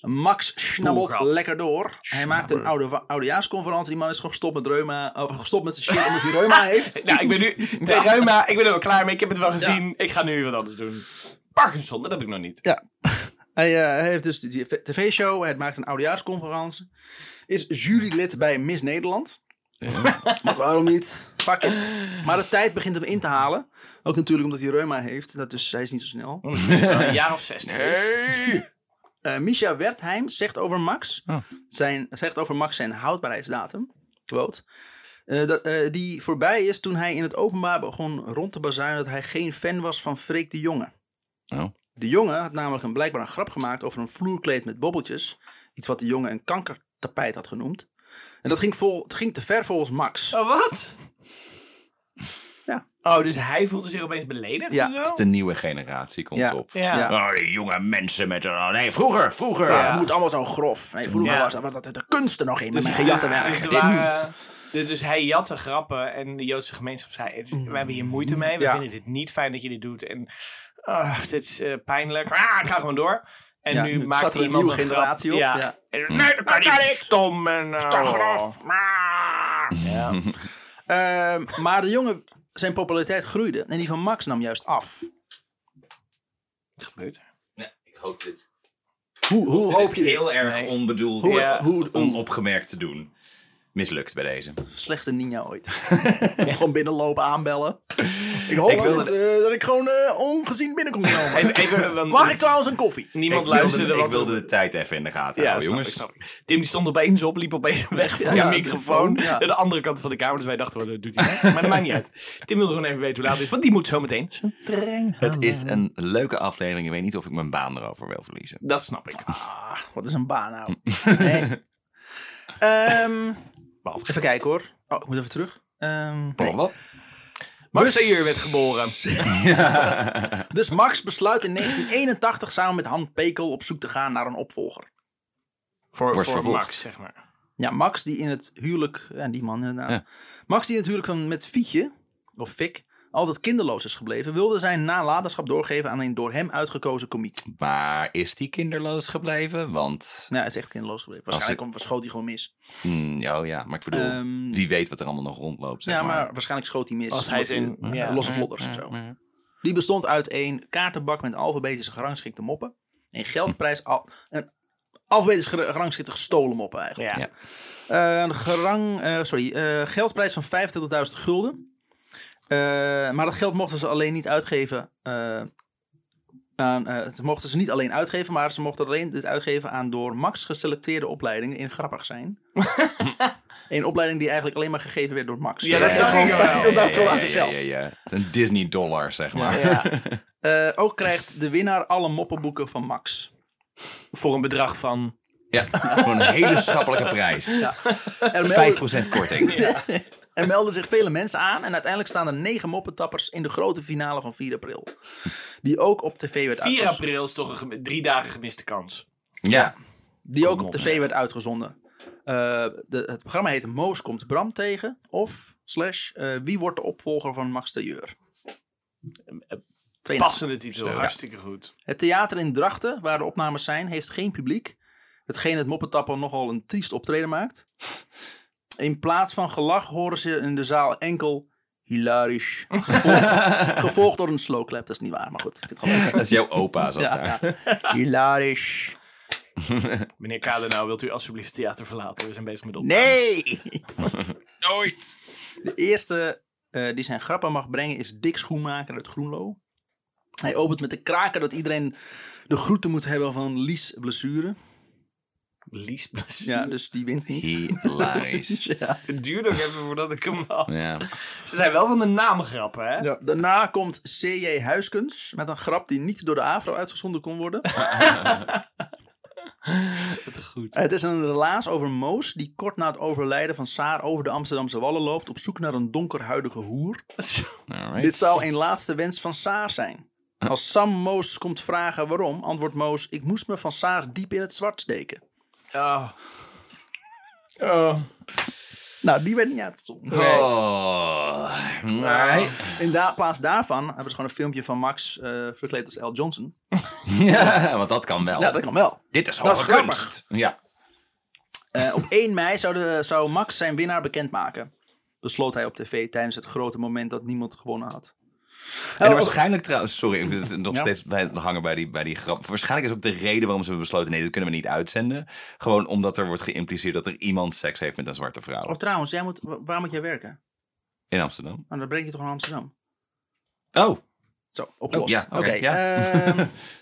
Max schnabbelt Poelgat. lekker door. Hij maakt een oude, oudejaarsconferentie. Die man is gewoon gestopt met reuma. Of gestopt met zijn shit omdat hij reuma [LAUGHS] heeft. Nou, ik ben nu... [LAUGHS] De reuma, ik ben er wel klaar mee. Ik heb het wel gezien. Ik ga nu wat anders doen. Parkinson, dat heb ik nog niet. Ja. [LAUGHS] Hij, eh, hij heeft dus die tv-show. Hij maakt een oudejaarsconferentie. Is jurylid bij Miss Nederland. Maar waarom niet? Fuck it. Maar de tijd begint hem in te halen. Ook natuurlijk omdat hij reuma heeft. Dat dus, hij is niet zo snel. Een jaar of 60 is. Eh Misha Wertheim zegt over Max, zijn, zegt over Max zijn houdbaarheidsdatum. Quote. eh, dat, eh, die voorbij is toen hij in het openbaar begon rond te bazuinen dat hij geen fan was van Freek de Jonge. Oh. De jongen had namelijk een, blijkbaar een grap gemaakt over een vloerkleed met bobbeltjes. Iets wat de jongen een kankertapijt had genoemd. En dat ging, vol, het ging te ver volgens Max. Oh, wat? Oh, dus hij voelde zich opeens beledigd Ja. of zo? Het is de nieuwe generatie komt Ja. op. Ja. Ja. Oh, die jonge mensen met... een- Nee, vroeger, vroeger. Ja, het moet allemaal zo grof. Nee, vroeger Ja. was, was dat de kunsten nog in met mijn Dus- gejatte dus werk. er dus, dus hij jatte grappen en de Joodse gemeenschap zei: het is- We hebben hier moeite mee, we Ja. vinden dit niet fijn dat je dit doet. En ah, dit is eh, pijnlijk. Ah, ik ga gewoon door. En Ja, nu nu maakt er een iemand nieuwe een generatie grap. op, Ja. ja. En- Nee, dat kan niet. Stom en uh, Te grof. Ja. Ehm, maar de jongen, zijn populariteit groeide en die van Max nam juist af. Wat gebeurt er? Nee, ik hoop dit. Hoe, hoe hoop je heel dit? erg Nee. onbedoeld, Hoe, Ja. hoe, onopgemerkt te doen. Mislukt bij deze. slechtste ninja ooit. [LAUGHS] gewoon binnenlopen, aanbellen. Ik hoop Ik dat, wilde- het, eh, dat ik gewoon eh, ongezien binnenkom. Even, even, want Mag ik trouwens een koffie? niemand ik wilde, luisterde ik wat wilde er- de tijd even in de gaten Ja, houden, snap ik, jongens. snap ik. Tim die stond opeens op, liep opeens weg van Ja, de microfoon. ja. Naar de andere kant van de kamer. Dus wij dachten, wat doet hij? Maar dat maakt niet uit. Tim wilde gewoon even weten hoe laat het is. Want die moet zo meteen zijn trein Het is een leuke aflevering. Ik weet niet of ik mijn baan erover wil verliezen. Dat snap ik. Ah, wat is een baan nou? [LAUGHS] Nee. Ehm, Behalve even kijken hoor. Oh, ik moet even terug. Nee. Wat? Max Seyer werd geboren. [LAUGHS] [LAUGHS] Dus Max besluit in 1981 samen met Han Pekel op zoek te gaan naar een opvolger. Voor, Wordt voor vervolgd. Max, zeg maar. Ja, Max die in het huwelijk, ja, die man inderdaad. Max die in het huwelijk van met Fietje, of Fik, altijd kinderloos is gebleven, wilde zijn nalatenschap doorgeven aan een door hem uitgekozen komiek. Maar is die kinderloos gebleven? Want, Nou, hij is echt kinderloos gebleven. Waarschijnlijk om- schoot hij gewoon mis. mm, oh ja, maar ik bedoel, Ehm, wie weet wat er allemaal nog rondloopt. Zeg ja, maar. maar waarschijnlijk schoot hij mis. Als hij in- hij- ja. Losse vlodders en zo. Die bestond uit een kaartenbak met alfabetische gerangschikte moppen. Een geldprijs, al, een alfabetisch ger- gerangschikte gestolen moppen eigenlijk. Ja. Ja. Eh, een gerang, eh, sorry, eh, geldprijs van 25.000 gulden. Eh, maar dat geld mochten ze alleen niet uitgeven. eh, aan, eh, het mochten ze niet alleen uitgeven, maar ze mochten alleen dit uitgeven aan door Max geselecteerde opleidingen in grappig zijn. [LAUGHS] een opleiding die eigenlijk alleen maar gegeven werd door Max. Ja, dat dacht gewoon ik wel. 25.000 gulden aan Ja, ja, zichzelf. Ja, ja, Het is een Disney dollar, zeg maar. Ja. [LAUGHS] Eh, ook krijgt de winnaar alle moppenboeken van Max. Voor een bedrag van... Ja, gewoon een hele schappelijke prijs. Er 5% korting. [LAUGHS] Er melden zich vele mensen aan en uiteindelijk staan er negen moppetappers in de grote finale van 4 april. Die ook op tv werd 4 uitgezonden. april is toch een drie dagen gemiste kans. Ja, Die ook op op, tv werd uitgezonden. Eh, de, het programma heette Moos komt Bram tegen. Of slash eh, wie wordt de opvolger van Max Tailleur? Passende titel, hartstikke goed. Het theater in Drachten, waar de opnames zijn, heeft geen publiek. Hetgeen het moppetappen nogal een triest optreden maakt. In plaats van gelach horen ze in de zaal enkel hilarisch. Gevolgd, [LAUGHS] gevolgd door een slowclap. Dat is niet waar, maar goed. Ik vind het gewoon dat is jouw opa zat ja, daar. ja. Hilarisch. [LAUGHS] Meneer Kade, nou wilt u alsjeblieft het theater verlaten? We zijn bezig met op. Nee! [LAUGHS] Nooit. De eerste eh, die zijn grappen mag brengen is Dick Schoenmaker uit Groenlo. Hij opent met de kraker dat iedereen de groeten moet hebben van Lies Blessure. Lies plus. Ja, dus die wint niet. Hilarisch. [LAUGHS] Ja. Het duurde ook even voordat ik hem had. Ja. Ze zijn wel van de naamgrappen, hè? Ja, daarna komt C.J. Huiskens met een grap die niet door de AVRO uitgezonden kon worden. [LAUGHS] Wat goed. Het is een relaas over Moos die kort na het overlijden van Saar over de Amsterdamse wallen loopt op zoek naar een donkerhuidige hoer. Alright. Dit zou een laatste wens van Saar zijn. Als Sam Moos komt vragen waarom, antwoordt Moos: Ik moest me van Saar diep in het zwart steken. Oh. Oh. Nou, die werd niet uitgezonden. Oh. Nee. In da plaats daarvan hebben ze gewoon een filmpje van Max eh, verkleed als L. Johnson. [LAUGHS] Ja, want dat kan wel. Ja, dat kan wel. Dit is hoge kunst. Ja. Eh, op 1 mei zou, de, zou Max zijn winnaar bekendmaken. Besloot hij op tv tijdens het grote moment dat niemand gewonnen had. En Oh, waarschijnlijk trouwens, sorry, ik zit nog [LAUGHS] Ja. steeds bij hangen bij die, bij die grap. Waarschijnlijk is ook de reden waarom ze hebben besloten: nee, dat kunnen we niet uitzenden. Gewoon omdat er wordt geïmpliceerd dat er iemand seks heeft met een zwarte vrouw. Oh, trouwens, jij moet, wa- waar moet jij werken? In Amsterdam. Nou, dan breng je toch naar Amsterdam. Oh, Zo, opgelost. Oh, ja, oké, ja. ehm, [LAUGHS]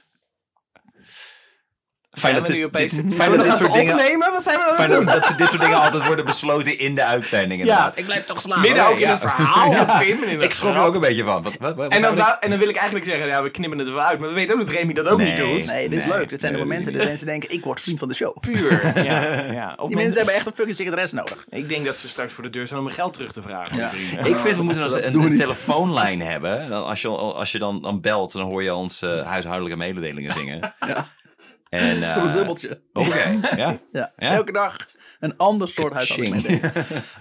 fijn Zijn dat, we nu dit, opeens... dit- Zijn fijn we dat dit soort dingen. opnemen? Wat zijn we aan Fijn dat, dat dit soort dingen altijd worden besloten in de uitzending. Inderdaad. Ja. Ik blijf toch slaan. Midden ook in Ja. een verhaal. [LAUGHS] Ja. Tim, in Ik schrok er ook een beetje van. Wat, wat, wat En dan, wou- en dan wil ik eigenlijk zeggen, ja, we knippen het er wel uit. Maar we weten ook dat Remy dat ook Nee. niet doet. nee, dit is Nee, leuk. Dit zijn nee, de momenten dat mensen denken, ik word vriend van de show. Puur. Ja, [LAUGHS] ja. Of Die mensen hebben echt een fucking secretaris nodig. Ik denk dat ze straks voor de deur staan om hun geld terug te vragen. Ja. [LAUGHS] Ik vind we moeten Dat een, telefoonlijn hebben. Dan als je, als je dan, dan belt, dan hoor je ons eh, huishoudelijke mededelingen zingen. Ja. En, eh, Voor een dubbeltje. Oké, ja. Ja. Ja? Elke dag een ander soort huishouding. [LAUGHS]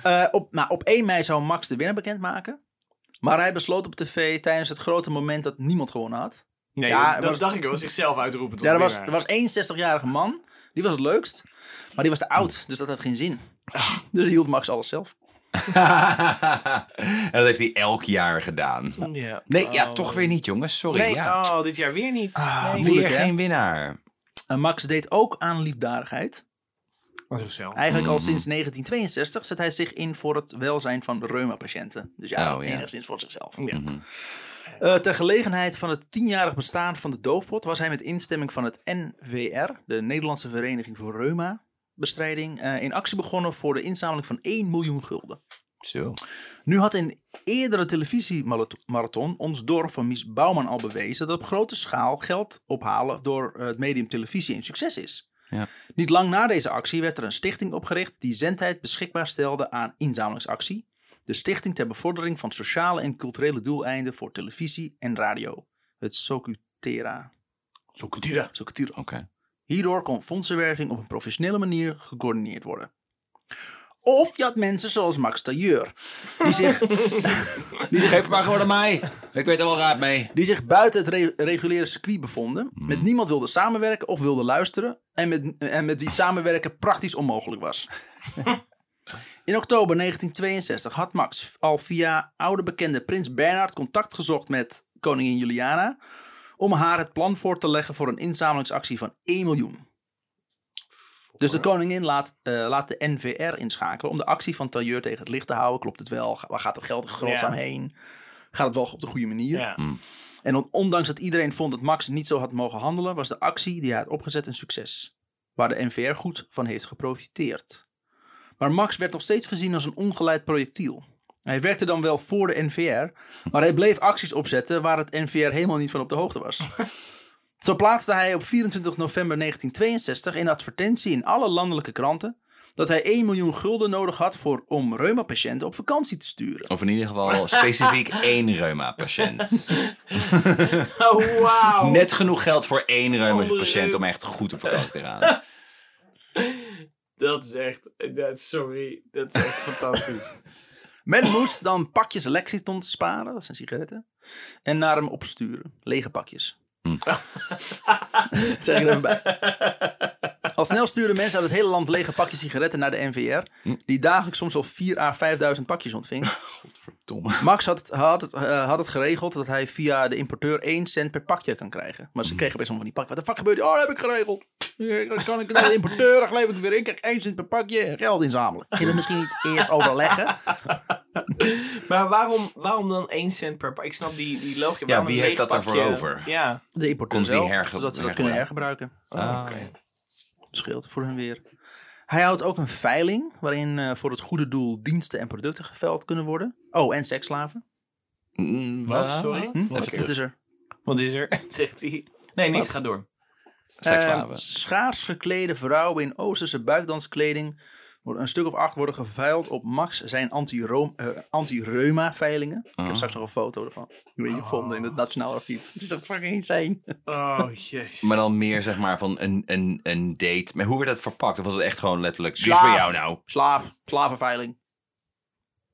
Eh op, nou, op 1 mei zou Max de winnaar bekendmaken. Maar hij besloot op tv tijdens het grote moment dat niemand gewonnen had. Nee, Ja, dat, was- dacht ik wel. Zichzelf uitroepen tot Ja, er was, winnaar. er was één 60-jarige man. Die was het leukst. Maar die was te oud. Dus dat had geen zin. Dus hield Max alles zelf. [LAUGHS] en dat heeft hij elk jaar gedaan. Ja. Nee, ja, Oh. toch weer niet, jongens. Sorry. Nee, ja. oh, dit jaar weer niet. nee. weer hè? geen winnaar. En Max deed ook aan liefdadigheid. Eigenlijk Mm. al sinds 1962 zet hij zich in voor het welzijn van reuma-patiënten. Dus ja, Oh, ja. enigszins voor zichzelf. Ja. Eh, ter gelegenheid van het tienjarig bestaan van de doofpot was hij met instemming van het NVR, de Nederlandse Vereniging voor Reuma-bestrijding, eh, in actie begonnen voor de inzameling van 1 miljoen gulden. Zo. Nu had een eerdere televisiemarathon ons dorp van Mies Bouwman al bewezen dat op grote schaal geld ophalen door eh, het medium televisie een succes is. Ja. Niet lang na deze actie werd er een stichting opgericht die zendtijd beschikbaar stelde aan inzamelingsactie. De Stichting ter Bevordering van Sociale en Culturele Doeleinden voor Televisie en Radio. Het Socutera. Socutera. Oké. Hierdoor kon fondsenwerving op een professionele manier gecoördineerd worden. Of je had mensen zoals Max Tailleur, die zich, [LAUGHS] die zich Geef het maar gewoon aan mij. Ik weet er wel raad mee. die zich buiten het re- reguliere circuit bevonden, met niemand wilde samenwerken of wilde luisteren en met, en met wie samenwerken praktisch onmogelijk was. [LAUGHS] In oktober 1962 had Max al via oude bekende Prins Bernhard contact gezocht met koningin Juliana om haar het plan voor te leggen voor een inzamelingsactie van 1 miljoen. Dus de koningin laat, eh, laat de NVR inschakelen om de actie van Tailleur tegen het licht te houden. Klopt het wel? Waar gaat het geld godsnaam Ja. heen? Gaat het wel op de goede manier? Ja. En on- ondanks dat iedereen vond dat Max niet zo had mogen handelen, was de actie die hij had opgezet een succes. Waar de NVR goed van heeft geprofiteerd. Maar Max werd nog steeds gezien als een ongeleid projectiel. Hij werkte dan wel voor de NVR, maar hij bleef acties opzetten waar het NVR helemaal niet van op de hoogte was. [LAUGHS] Zo plaatste hij op 24 november 1962 een advertentie in alle landelijke kranten dat hij 1 miljoen gulden nodig had voor, om reumapatiënten op vakantie te sturen. Of in ieder geval [LAUGHS] specifiek één reuma-patiënt. Oh, wauw. Net genoeg geld voor één reuma-patiënt om echt goed op vakantie te gaan. [LAUGHS] Dat is echt... Dat, sorry. Dat is echt fantastisch. Men moest dan pakjes Lexington sparen, dat zijn sigaretten, en naar hem opsturen. Lege pakjes. [LAUGHS] zeg ik er even bij. Al snel stuurden mensen uit het hele land lege pakjes sigaretten naar de NVR, die dagelijks soms wel 4 à 5000 pakjes ontving. Godverdomme. Max had het, had, het, eh, had het geregeld dat hij via de importeur 1 cent per pakje kan krijgen. Maar ze kregen best wel van die pakjes. Wat de fuck gebeurt? Oh, dat heb ik geregeld. Ja, Dan kan ik naar de importeur, dan geef ik het weer in. Krijg 1 cent per pakje en geld inzamelen. Kunnen we misschien niet eerst overleggen? [LAUGHS] Maar waarom, waarom dan 1 cent per pak? Ik snap die, die logica. Waarom wie heeft dat daarvoor pakje? over? Ja. De importeur zelf, herge- zodat ze dat kunnen hergebruiken. Oh, oké. Scheelt voor hun weer. Hij houdt ook een veiling waarin eh, voor het goede doel diensten en producten geveild kunnen worden. Oh, en seksslaven. Mm, Wat? Sorry? Hm? Even is er. Wat is er? [LAUGHS] Zegt hij. Nee, niets. Wat? Ga door. Seksslaven. Eh, schaars geklede vrouwen in Oosterse buikdanskleding. Worden een stuk of acht worden geveild op Max zijn eh, anti-reuma veilingen. Ik heb straks nog een foto ervan. Die heb je gevonden in het Nationaal Archief. Het is toch fucking insane. Oh, [LAUGHS] jezus. maar dan meer zeg maar van een, een, een date. Maar hoe werd dat verpakt? Of was het echt gewoon letterlijk... Wie is Slaaf. voor jou nou? Slaaf. Slavenveiling.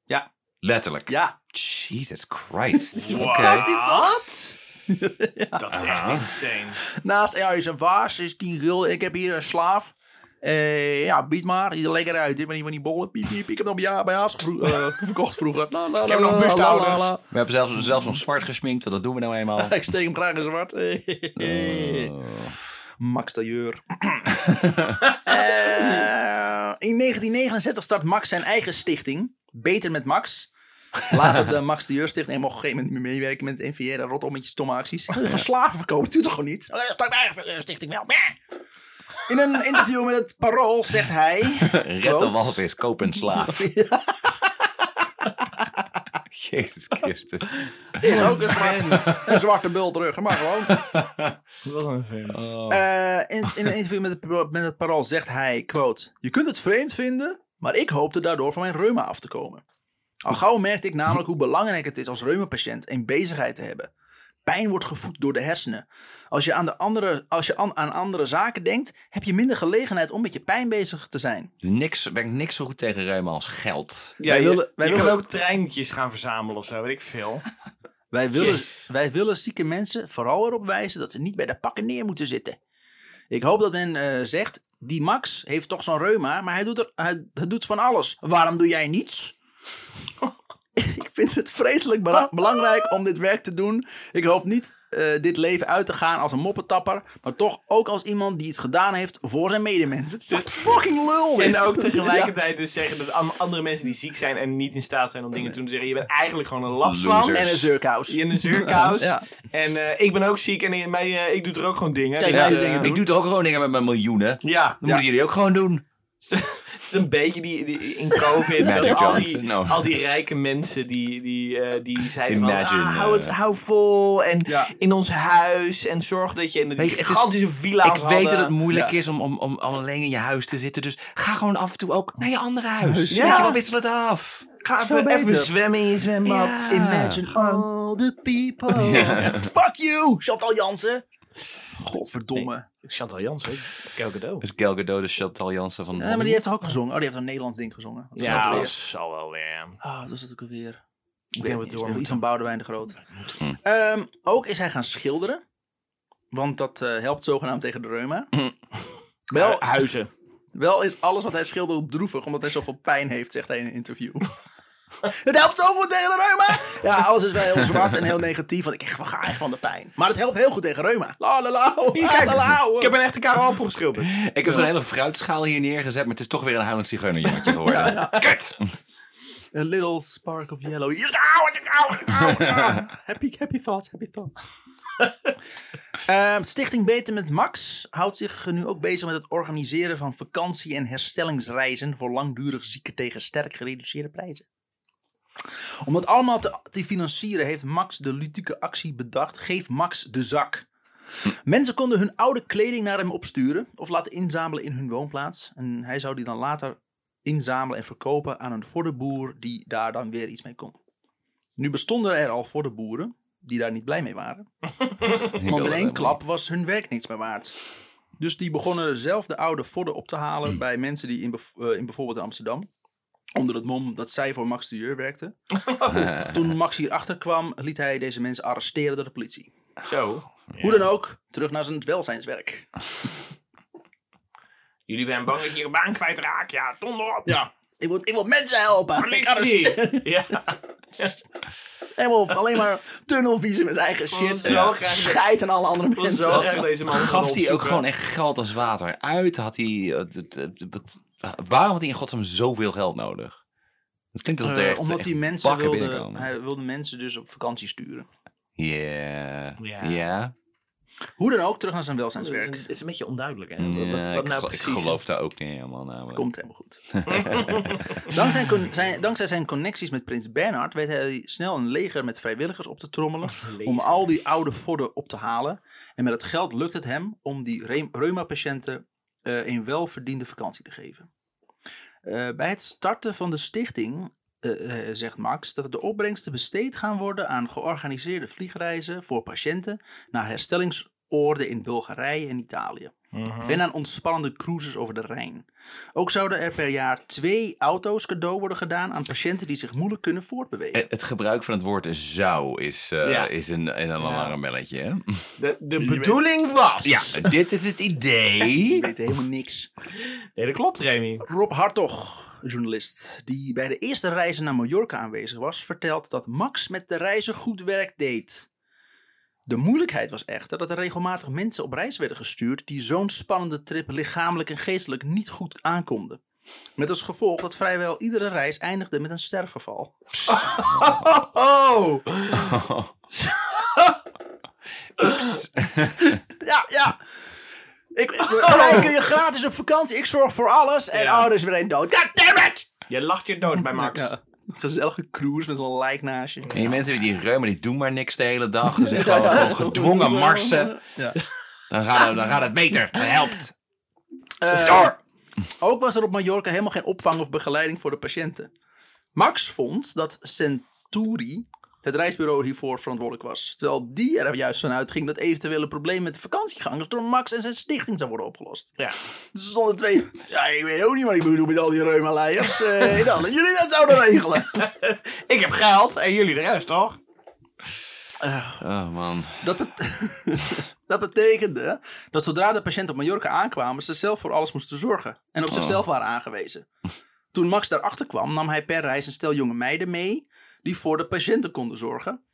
Ja. Letterlijk. Ja. Jesus Christ. Fantastisch, Wat? [LAUGHS] Dat is echt insane. Naast ja, is een vaas, is 10 gulden. Ik heb hier een slaaf. Eh, ja, bied maar. Ziet er lekker uit. Dit van die, van die bollen. Piep, piep. Ik heb nog bij Ja- bij Haas gevro- eh, [LAUGHS] verkocht vroeger. La, la, Ik heb nog la. We hebben zelfs, zelfs nog zwart gesminkt, want dat doen we nou eenmaal. [LAUGHS] Ik steek hem graag in zwart. Max Tailleur. Eh, in 1969 start Max zijn eigen stichting. Beter met Max. [LAUGHS] Later de Max Tailleur Stichting. En mocht op een gegeven moment niet meer meewerken met het NVR. Dat rot om met je stomme acties. Slaven verkopen. Dat doet toch gewoon niet? Eh, Start mijn eigen stichting wel. In een interview met het Parool zegt hij... [LAUGHS] Red de walvis, koop een slaaf. [LAUGHS] Jezus Christus. Is ook een, zwarte- een zwarte bul terug. Maar gewoon. Wat een vent. Eh, in, in een interview met het, met het Parool zegt hij, quote... Je kunt het vreemd vinden, maar ik hoopte daardoor van mijn reuma af te komen. Al gauw merkte ik namelijk hoe belangrijk het is als reumapatiënt een bezigheid te hebben. Pijn wordt gevoed door de hersenen. Als je, aan, de andere, als je aan, aan andere zaken denkt, heb je minder gelegenheid om met je pijn bezig te zijn. Niks, werkt niks zo goed tegen reuma als geld. Ja, Wij je, willen- wij je willen- kan ook treintjes gaan verzamelen of zo, weet ik veel. [LAUGHS] Wij willen, Yes. wij willen zieke mensen vooral erop wijzen dat ze niet bij de pakken neer moeten zitten. Ik hoop dat men eh, zegt, die Max heeft toch zo'n reuma, maar hij doet, er, hij, hij doet van alles. Waarom doe jij niets? [LAUGHS] Ik vind het vreselijk bela- belangrijk om dit werk te doen. Ik hoop niet eh, dit leven uit te gaan als een moppetapper, maar toch ook als iemand die iets gedaan heeft voor zijn medemensen. Het is echt [LAUGHS] fucking lul dit. En ook [LAUGHS] tegelijkertijd dus zeggen dat an- andere mensen die ziek zijn en niet in staat zijn om dingen te doen, zeggen je bent eigenlijk gewoon een lapswans. Losers. En een zurkous. In een zuurkous. Ja. En eh, ik ben ook ziek en in mij, eh, ik doe er ook gewoon dingen. Kijk, Dus, eh, dingen. Ik doe toch ook gewoon dingen met mijn miljoenen. Ja, Dat moeten jullie ook gewoon doen. Het is een beetje die, die in COVID. Dat al, die, no. al die rijke mensen die, die, eh, die zeiden Imagine, van, ah, hou het eh, hou vol en Ja. in ons huis en zorg dat je in de Weet het is- gigantische villa's Ik weet dat het moeilijk Ja. is om, om, om alleen in je huis te zitten. Dus ga gewoon af en toe ook naar je andere huis. Ja. Weet je wel, wissel het af. Ga even, even zwemmen in je zwembad. Ja. Imagine all the people. Fuck you, Chantal Jansen. Godverdomme. Chantal Jansen, Kel Gadot. Dat is Gal Gadot, de Chantal Jansen van Ja, maar die heeft ook gezongen? Oh, die heeft een Nederlands ding gezongen. Wat Ja, dat zal wel weer. Ah, dat ook alweer? Ik denk dat we door iets van Boudewijn de Groot. Ehm, ook is hij gaan schilderen. Want dat eh, helpt zogenaamd tegen de reuma. Wel, Huizen. wel is alles wat hij schildert droevig, omdat hij zoveel pijn heeft, zegt hij in een interview. Het helpt zo goed tegen de reuma! Ja, alles is wel heel zwart en heel negatief, want ik echt, ga echt van de pijn. Maar het helpt heel goed tegen reuma. La la la, ik heb een echte Karel Appel geschilderd. Ik heb zo'n hele fruitschaal hier neergezet, maar het is toch weer een huilend zigeunerjongetje geworden. Kut! A little spark of yellow. Happy, happy thoughts, happy thoughts. Ehm, Stichting Beter met Max houdt zich nu ook bezig met het organiseren van vakantie- en herstellingsreizen voor langdurig zieken tegen sterk gereduceerde prijzen. Om dat allemaal te, te financieren heeft Max de ludieke actie bedacht. Geef Max de zak. Mensen konden hun oude kleding naar hem opsturen of laten inzamelen in hun woonplaats. En hij zou die dan later inzamelen en verkopen aan een voddenboer die daar dan weer iets mee kon. Nu bestonden er al voddenboeren die daar niet blij mee waren. [LAUGHS] Want in één klap was hun werk niets meer waard. Dus die begonnen zelf de oude vodden op te halen bij mensen die in, bev- eh, in bijvoorbeeld Amsterdam. Onder het mom dat zij voor Max de Jeur werkten. [LAUGHS] [LAUGHS] Toen Max hierachter kwam, liet hij deze mensen arresteren door de politie. Zo. Hoe dan ook, terug naar zijn welzijnswerk. [LAUGHS] Jullie zijn bang dat je je baan kwijtraakt. Ja, donder op. Ja, ik wil, ik wil mensen helpen. Ik Politie. Ja. [LAUGHS] Helemaal alleen maar tunnelvisie met zijn eigen shit. zo En graag- Scheid aan alle andere mensen. zo graag deze man Gaf hij ook gewoon echt geld als water uit? Had hij, het- het- het- het- waarom had hij in godsnaam zoveel geld nodig? Het klinkt alsof er Eh, echt, omdat echt hij mensen wilde, hij wilde mensen dus op vakantie sturen. Ja. Ja. Hoe dan ook, terug naar zijn Het is, welzijnswerk. een, het is een beetje onduidelijk, hè? Ja, wat, wat ik, nou gel- precies... ik geloof daar ook niet helemaal namelijk. Komt helemaal goed. [LAUGHS] dankzij, zijn, dankzij zijn connecties met prins Bernhard weet hij snel een leger met vrijwilligers op te trommelen. om al die oude vodden op te halen. En met het geld lukt het hem om die re- reuma-patiënten eh, een welverdiende vakantie te geven. Eh, bij het starten van de stichting eh, eh, zegt Max dat de opbrengsten besteed gaan worden aan georganiseerde vliegreizen voor patiënten naar herstellingsoorden in Bulgarije en Italië. En aan ontspannende cruises over de Rijn. Ook zouden er per jaar twee auto's cadeau worden gedaan aan patiënten die zich moeilijk kunnen voortbewegen. Eh, Het gebruik van het woord zou is, eh, Ja. is een, een alarmbelletje. hè? De, de bedoeling was... Ja, dit is het idee. Ik weet helemaal niks. Nee, dat klopt, Remy. Rob Hartog, journalist, die bij de eerste reizen naar Mallorca aanwezig was, vertelt dat Max met de reizen goed werk deed. De moeilijkheid was echter dat er regelmatig mensen op reis werden gestuurd die zo'n spannende trip lichamelijk en geestelijk niet goed aankonden. Met als gevolg dat vrijwel iedere reis eindigde met een sterfgeval. [LAUGHS] [LAUGHS] Oh! [LAUGHS] Ja, ja. Ik, oh. kun je gratis op vakantie, ik zorg voor alles en Ja. oh, er is weer een dood. God damn it! Je lacht je dood bij Max. Ja, een gezellige cruise met zo'n lijk naast je. En die mensen die reuma, die doen maar niks de hele dag. Dus echt gewoon, gewoon gedwongen marsen. Ja. Dan gaat, het, dan gaat het beter. Dat helpt. Eh, Door. Ook was er op Mallorca helemaal geen opvang of begeleiding voor de patiënten. Max vond dat Centuri, het reisbureau, hiervoor verantwoordelijk was. Terwijl die er juist van uitging dat eventuele problemen met de vakantiegangers door Max en zijn stichting zou worden opgelost. Ja. Dus er stonden twee. Ja, ik weet ook niet wat ik moet doen met al die reumaleiders. Uh, dacht dat jullie dat zouden regelen. [LAUGHS] Ik heb geld en jullie de rest, toch? Oh man. Dat, bet- [LAUGHS] dat betekende dat zodra de patiënten op Mallorca aankwamen, ze zelf voor alles moesten zorgen. En op zichzelf waren aangewezen. Toen Max daarachter kwam, nam hij per reis een stel jonge meiden mee die voor de patiënten konden zorgen.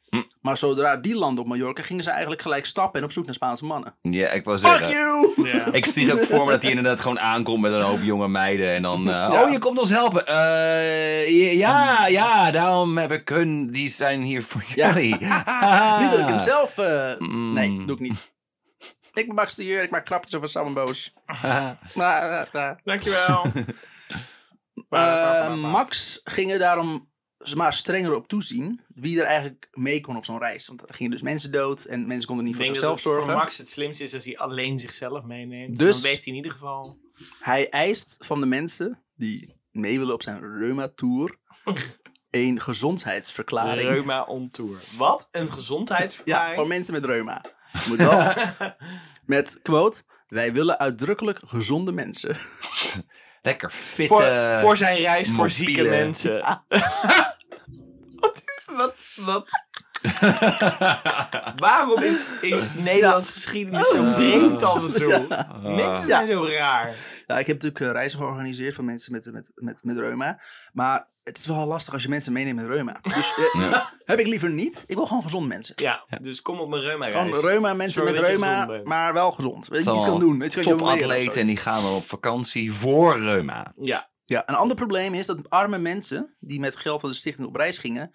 Maar zodra die landden op Mallorca, gingen ze eigenlijk gelijk stappen en op zoek naar Spaanse mannen. Ja, ik wou Fuck zeggen. you! Ja. Ik zie ook voor me dat hij inderdaad gewoon aankomt met een hoop jonge meiden. En dan, eh, oh, je komt ons helpen. Eh, ja, ja, daarom heb ik hun. Die zijn hier voor Ja. jullie. [LAUGHS] Niet dat ik hem zelf... eh, Nee, doe ik niet. Ik ben Max de Jeur, ik maak grapjes over Sam en Boos. [LAUGHS] Maar, eh. Dankjewel. [LAUGHS] Eh, Max ging er daarom maar strenger op toezien wie er eigenlijk mee kon op zo'n reis. Want er gingen dus mensen dood en mensen konden niet voor zichzelf het voor zorgen. Max het slimste is als hij alleen zichzelf meeneemt. Dus- Dan weet hij in ieder geval. Hij eist van de mensen die mee willen op zijn Reuma-tour [LAUGHS] een gezondheidsverklaring. Reuma on tour. Wat? Een Ja, gezondheidsverklaring? voor mensen met reuma. [LAUGHS] Moet wel met quote: Wij willen uitdrukkelijk gezonde mensen. [LAUGHS] Lekker fitte. voor, voor zijn reis voor zieke mensen. [LAUGHS] wat is... Wat? Wat? [LAUGHS] Waarom is, is Nederlands geschiedenis zo vreemd af en toe? Mensen zijn zo raar. Ja, ik heb natuurlijk eh, reizen georganiseerd voor mensen met, met, met, met reuma. Maar het is wel lastig als je mensen meeneemt met reuma. [LAUGHS] Dus eh, heb ik liever niet. Ik wil gewoon gezonde mensen. Ja, dus kom op mijn reuma Gewoon reuma, mensen Zorg met reuma, maar wel gezond. Weet je iets kan doen. Weet je, kan je jongleren of Topatleten en die gaan dan op vakantie voor reuma. Ja. Ja, een ander probleem is dat arme mensen die met geld van de stichting op reis gingen,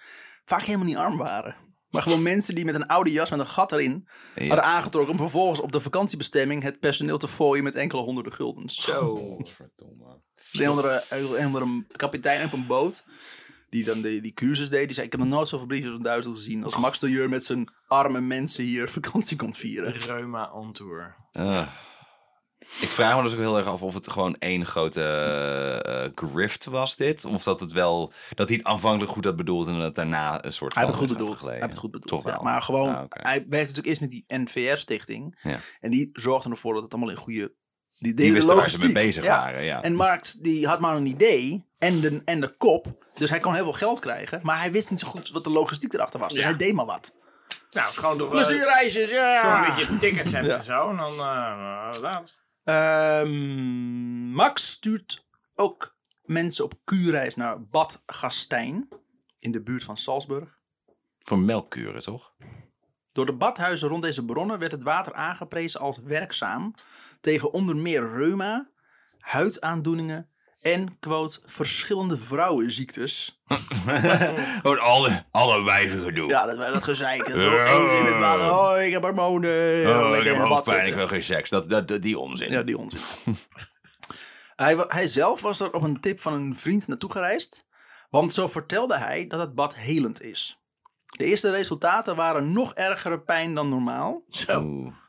vaak helemaal niet arm waren. Maar gewoon mensen die met een oude jas met een gat erin hadden aangetrokken om vervolgens op de vakantiebestemming het personeel te fooien met enkele honderden guldens. Zo. Dus een andere, een andere kapitein op een boot, die dan die, die cursus deed, die zei, ik heb nog nooit zoveel briefjes van duizend gezien als Max de Jeur met zijn arme mensen hier [LAUGHS] vakantie kon vieren. Reuma on tour. Ah. Ik vraag me dus ook heel erg af of het gewoon één grote eh, eh, grift was dit. Of dat het wel, dat hij het aanvankelijk goed had bedoeld en dat het daarna een soort Hij van heeft het goed bedoeld. Hij heeft het goed bedoeld. Toch wel. ja. Maar gewoon, Ah, hij werkte natuurlijk eerst met die NVR-stichting. Ja. En die zorgde ervoor dat het allemaal in goede... Die, Die wisten waar ze mee logistiek. bezig Ja. waren. Ja. En Marx die had maar een idee en de, en de kop. Dus hij kon heel veel geld krijgen. Maar hij wist niet zo goed wat de logistiek erachter was. Dus Ja. hij deed maar wat. Nou, het is gewoon toch... eh, Plezierreisjes, ja! Zorg dat je tickets hebt Ja. en zo. En dan... eh laat. Ehm, Max stuurt ook mensen op kuurreis naar Bad Gastein. In de buurt van Salzburg. Voor melkkuren, toch? Door de badhuizen rond deze bronnen werd het water aangeprezen als werkzaam tegen onder meer reuma, huidaandoeningen en, quote, verschillende vrouwenziektes. [LAUGHS] Gewoon alle, alle wijven gedoe. Ja, dat, dat gezeik. Dat is zo Ja. eens in het water. Oh, ik heb hormonen. Oh, ik heb hoofdpijn, ik wil geen seks. Dat, dat, dat- die onzin. Ja, die onzin. hij, hij zelf was er op een tip van een vriend naartoe gereisd. Want zo vertelde hij dat het bad helend is. De eerste resultaten waren nog ergere pijn dan normaal. Zo.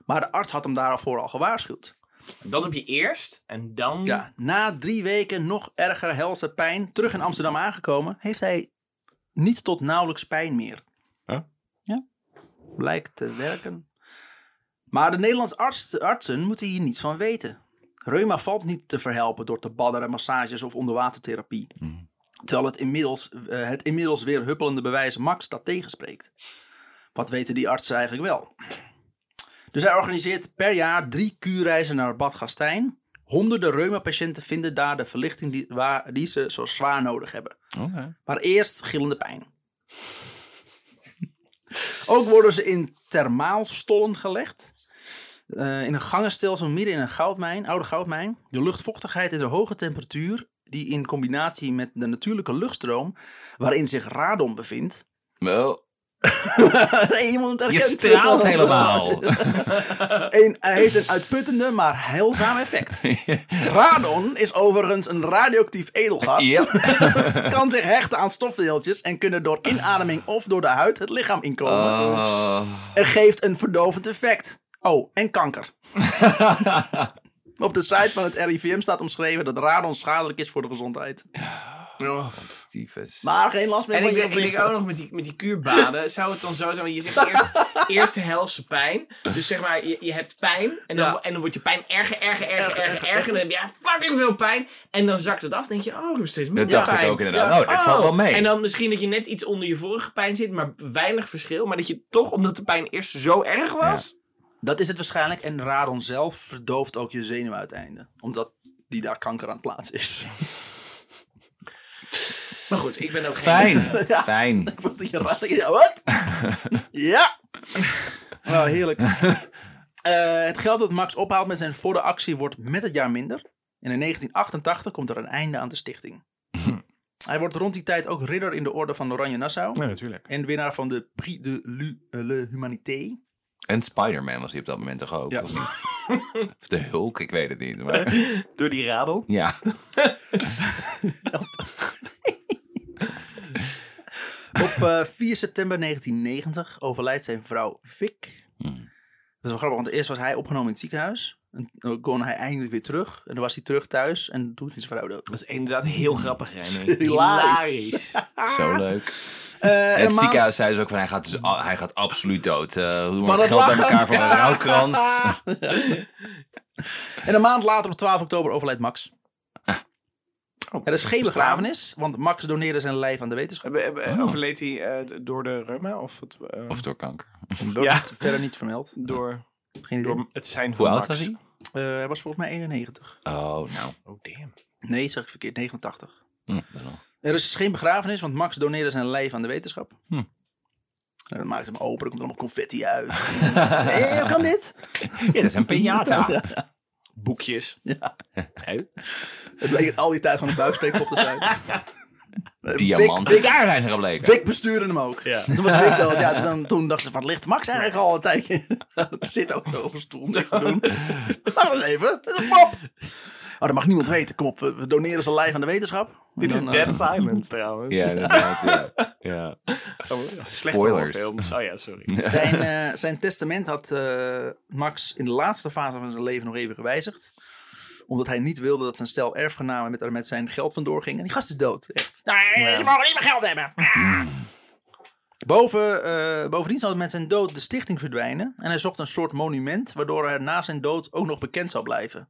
Maar de arts had hem daarvoor al gewaarschuwd. Dat heb je eerst en dan... Ja, na drie weken nog ergere helse pijn, terug in Amsterdam aangekomen, heeft hij niet tot nauwelijks pijn meer. Huh? Ja, blijkt te werken. Maar de Nederlandse arts, artsen moeten hier niets van weten. Reuma valt niet te verhelpen door te badderen, massages of onderwatertherapie. Terwijl het inmiddels, eh, het inmiddels weer huppelende bewijs Max dat tegenspreekt. Wat weten die artsen eigenlijk wel? Dus hij organiseert per jaar drie kuurreizen naar Bad Gastijn. Honderden reuma-patiënten vinden daar de verlichting die, waar, die ze zo zwaar nodig hebben. Oké. Maar eerst gillende pijn. Ook worden ze in thermaalstollen gelegd. Eh, in een gangenstelsel midden in een goudmijn, oude goudmijn. De luchtvochtigheid en de hoge temperatuur, die in combinatie met de natuurlijke luchtstroom waarin zich radon bevindt. Wel, [LAUGHS] iemand je straalt helemaal. [LAUGHS] Hij heeft een uitputtende, maar heilzaam effect. [LAUGHS] Radon is overigens een radioactief edelgas. Yep. kan zich hechten aan stofdeeltjes en kunnen door inademing of door de huid het lichaam inkomen. Oh. En geeft een verdovend effect. Oh, en kanker. Op de site van het RIVM staat omschreven dat radon schadelijk is voor de gezondheid. Oh. Maar geen last meer En van ik, je denk- ik ook nog met die, met die kuurbaden, zou het dan zo zijn, want je zegt eerst, [LAUGHS] eerst helse pijn. Dus zeg maar, je, je hebt pijn en dan, Ja. en dan wordt je pijn erger, erger, erger, Erger, erger, erger. En dan heb je fucking veel pijn. En dan zakt het af, denk je, oh, ik heb steeds Dat minder dacht pijn. ik ook inderdaad. Ja. Oh, dit valt wel mee. En dan misschien dat je net iets onder je vorige pijn zit, maar weinig verschil. Maar dat je toch, omdat de pijn eerst zo erg was... Dat is het waarschijnlijk. En radon zelf verdooft ook je zenuwuiteinden. Omdat die daar kanker aan het plaatsen is. [LAUGHS] Maar goed, ik ben ook geen... Fijn. [LAUGHS] Fijn. Wordt die raar? Ja, wat? [LAUGHS] ja. Nou, heerlijk. Eh, het geld dat Max ophaalt met zijn voor de actie wordt met het jaar minder. En in 1988 komt er een einde aan de stichting. Hij wordt rond die tijd ook ridder in de orde van Oranje Nassau. Ja, natuurlijk. En winnaar van de Prix de Lu- eh, le Humanité. En Spider-Man was hij op dat moment toch ook? Ja. Of niet? [LAUGHS] Of de Hulk, ik weet het niet. Maar, [LAUGHS] Door die radel. ja. [LAUGHS] Op eh, 4 september 1990 overlijdt zijn vrouw Vic. Dat is wel grappig, want eerst was hij opgenomen in het ziekenhuis. En toen kon hij eindelijk weer terug. En dan was hij terug thuis en toen ging zijn vrouw dood. Dat is inderdaad heel grappig. Hilarisch. Zo leuk. Eh, En en het ziekenhuis zei dus ook van hij gaat, dus, hij gaat absoluut dood. Eh hoe Van het geld bij elkaar voor een rouwkrans? [LAUGHS] En een maand later, op 12 oktober, overlijdt Max. Oh, er is geen begrafenis, want Max doneerde zijn lijf aan de wetenschap. Hebben- Overleed hij eh, door de reuma? Of, het, Of door kanker. Door Ja. verder niet vermeld. [LAUGHS] door, Geen idee. door het zijn van Hoe oud Max? was hij? Eh, hij was volgens mij 91. Oh, nou. Oh, damn. Nee, zeg ik verkeerd, 89. Hm. Er is geen begrafenis, want Max doneerde zijn lijf aan de wetenschap. Hm. En dan maakt ze hem open, er komt allemaal confetti uit. [LAUGHS] Hé, hoe kan dit? Ja, dat is een piñata. Boekjes. Ja. Het bleek al die tijd van een buikspreekpop te zijn. [LAUGHS] Diamant. Vic, Vic, Daar zijn ze gebleven. Vic bestuurde hem ook. Ja. Toen was Vic dood. Ja, [LAUGHS] toen, toen dachten ze, wat ligt Max eigenlijk al een tijdje? [LAUGHS] Zit ook zo op een stoel te doen. [LAUGHS] Wacht eens even, dat is een mop. Oh, dat mag niemand weten. Kom op, we doneren zijn lijf aan de wetenschap. En Dit is dan, eh, Dead Silence trouwens. Ja, inderdaad. Ja. ja. Oh, slechte Spoilers. horrorfilms. Oh ja, sorry. Zijn, eh, zijn testament had eh, Max in de laatste fase van zijn leven nog even gewijzigd. Omdat hij niet wilde dat een stel erfgenamen met, er met zijn geld vandoor ging. En die gast is dood, echt. Nee, ze mogen niet meer geld hebben. Boven, eh, bovendien zou met zijn dood de stichting verdwijnen. En hij zocht een soort monument, waardoor hij na zijn dood ook nog bekend zou blijven.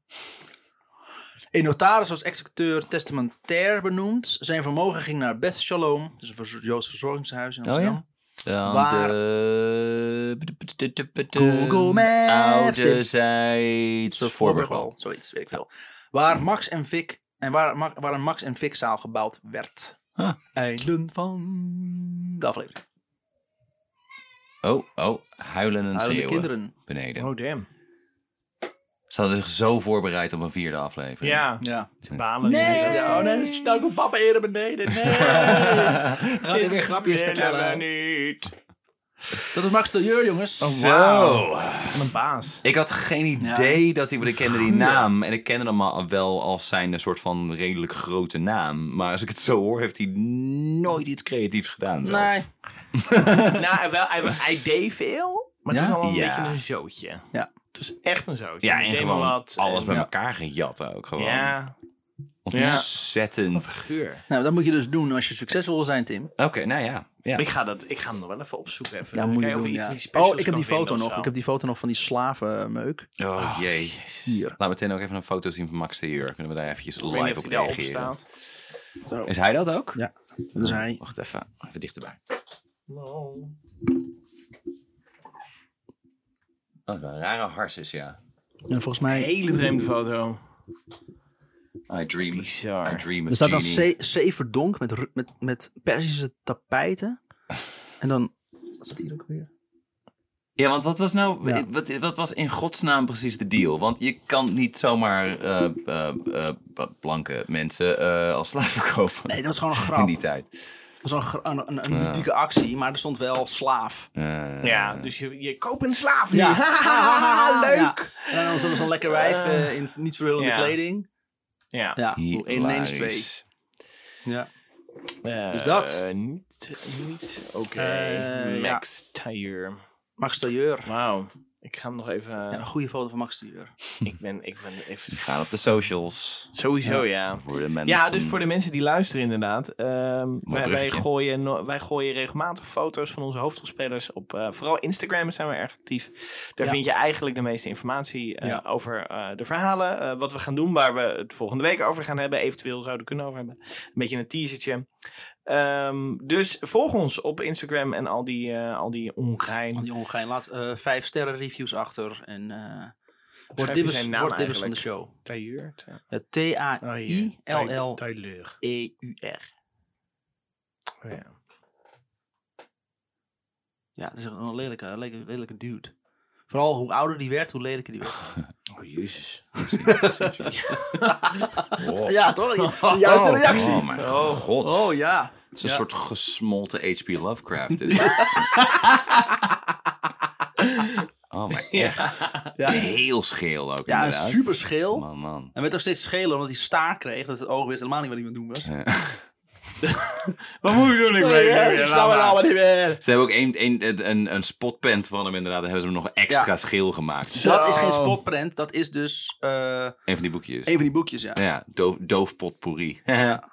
Een notaris was executeur testamentair benoemd. Zijn vermogen ging naar Beth Shalom, dus een Joods verzorgingshuis in Oh ja? Amsterdam. Dan Waar- de... Google Maps. Ouderzijds Voorburgwal. Zoiets, weet ik veel. Waar Max en Vic en waar, waar een Max en Vic zaal gebouwd werd. Huh. Van de aflevering. Oh, oh. Huilen en Huilende kinderen. Beneden. Oh, damn. Ze hadden zich zo voorbereid op een vierde aflevering. Ja, Ja. ze balen Nee, ja, oh nee, nou komt papa eerder beneden. Nee. [LAUGHS] Gaat hij weer grapjes vertellen? niet. Dat is Max de Jeur, jongens. Zo. Van een baas. Ik had geen idee dat hij... Want ik kende die naam. En ik kende hem al wel als zijn een soort van redelijk grote naam. Maar als ik het zo hoor, heeft hij nooit iets creatiefs gedaan. zelfs. Nee. [LAUGHS] nou, hij, wel, hij, hij deed veel, maar het Ja? was al een Ja. beetje een zootje. Ja. Het is echt een zootje. Ja, en gewoon wat alles en- bij Ja. elkaar gejat ook. Gewoon. Ja, Ontzettend. figuur. Nou, dat moet je dus doen als je succesvol wil zijn, Tim. Oké, nou ja. ja. Ik ga, dat, ik ga hem nog wel even opzoeken. Even. Ja, moet je doen, ja. Oh, ik heb die foto nog. Ik zo. heb die foto nog van die slavenmeuk. Oh jee. Hier. Laten we meteen ook even een foto zien van Max de Jeur. Kunnen we daar eventjes live op reageren? staat. Is hij dat ook? Ja. Dat is hij. Wacht even. Even dichterbij. Oh. Oh, een rare harses, ja. En volgens mij... Hele vreemde foto. I dream. Bizar. I dream of Er staat dan genie. C, C verdonk met, met, met Persische tapijten. En dan... Wat staat hier ook weer? Ja, want wat was nou, Ja. wat, wat was in godsnaam precies de deal? Want je kan niet zomaar eh, eh, eh, blanke mensen eh, als slaaf verkopen Nee, dat was gewoon een grap. in die tijd. Dat was een, een, een, een ludieke actie, maar er stond wel slaaf. Ja, dus je, je koopt een slaaf nu. Ja. [LAUGHS] Leuk. Ja. En dan zo'n zo'n lekker wijf eh, in niet verhullende kleding. Ja. Ja, ineens twee. Ja. Eh, Dus dat. niet, niet. Oké. Max Tire. Max Tailleur. Wauw. Ik ga hem nog even... Ja, een goede foto van Max Tailleur. [LAUGHS] ik, ben, ik ben even... Gaan op de socials. Sowieso, ja. Voor de mensen. Ja, dus voor de mensen die luisteren inderdaad. ehm, wij, wij, gooien, no- wij gooien regelmatig foto's van onze hoofdrolspelers op. eh, vooral Instagram zijn we erg actief. Daar Ja. vind je eigenlijk de meeste informatie eh, Ja. over eh, de verhalen. eh, wat we gaan doen, waar we het volgende week over gaan hebben. Eventueel zouden kunnen over hebben. Een beetje een teasertje. Ehm, dus volg ons op Instagram en al die, eh, al die ongein. Die ongein. Laat eh, vijf sterren reviews achter. En Schrijf word dibbers, word dibbers van de show. Tailleur. T-A-I-L-L-E-U-R. Ja. Ja, dat is een lelijke, lelijke, lelijke dude. Vooral hoe ouder die werd, hoe lelijker die werd. [LAUGHS] Oh, jezus. Ja, toch? [LAUGHS] De juiste reactie. Oh mijn god. Oh ja. Het is een Ja. soort gesmolten H.P. Lovecraft. dit. [LAUGHS] oh, maar echt. Ja. Heel scheel ook Ja, inderdaad. super scheel. Man, man. En werd ook steeds scheler omdat hij staar kreeg. Dat het oog wist helemaal niet wat het doen was. [LAUGHS] Wat moet ik doen? Ik weet het niet meer. ik snap het allemaal niet meer. Ze hebben ook een, een, een, een spotprint van hem inderdaad. Daar hebben ze hem nog extra Ja. scheel gemaakt. Dat is geen spotprint. Dat is dus eh, Een van die boekjes. een van die boekjes, ja. Ja, doof, doofpotpourri. [LAUGHS]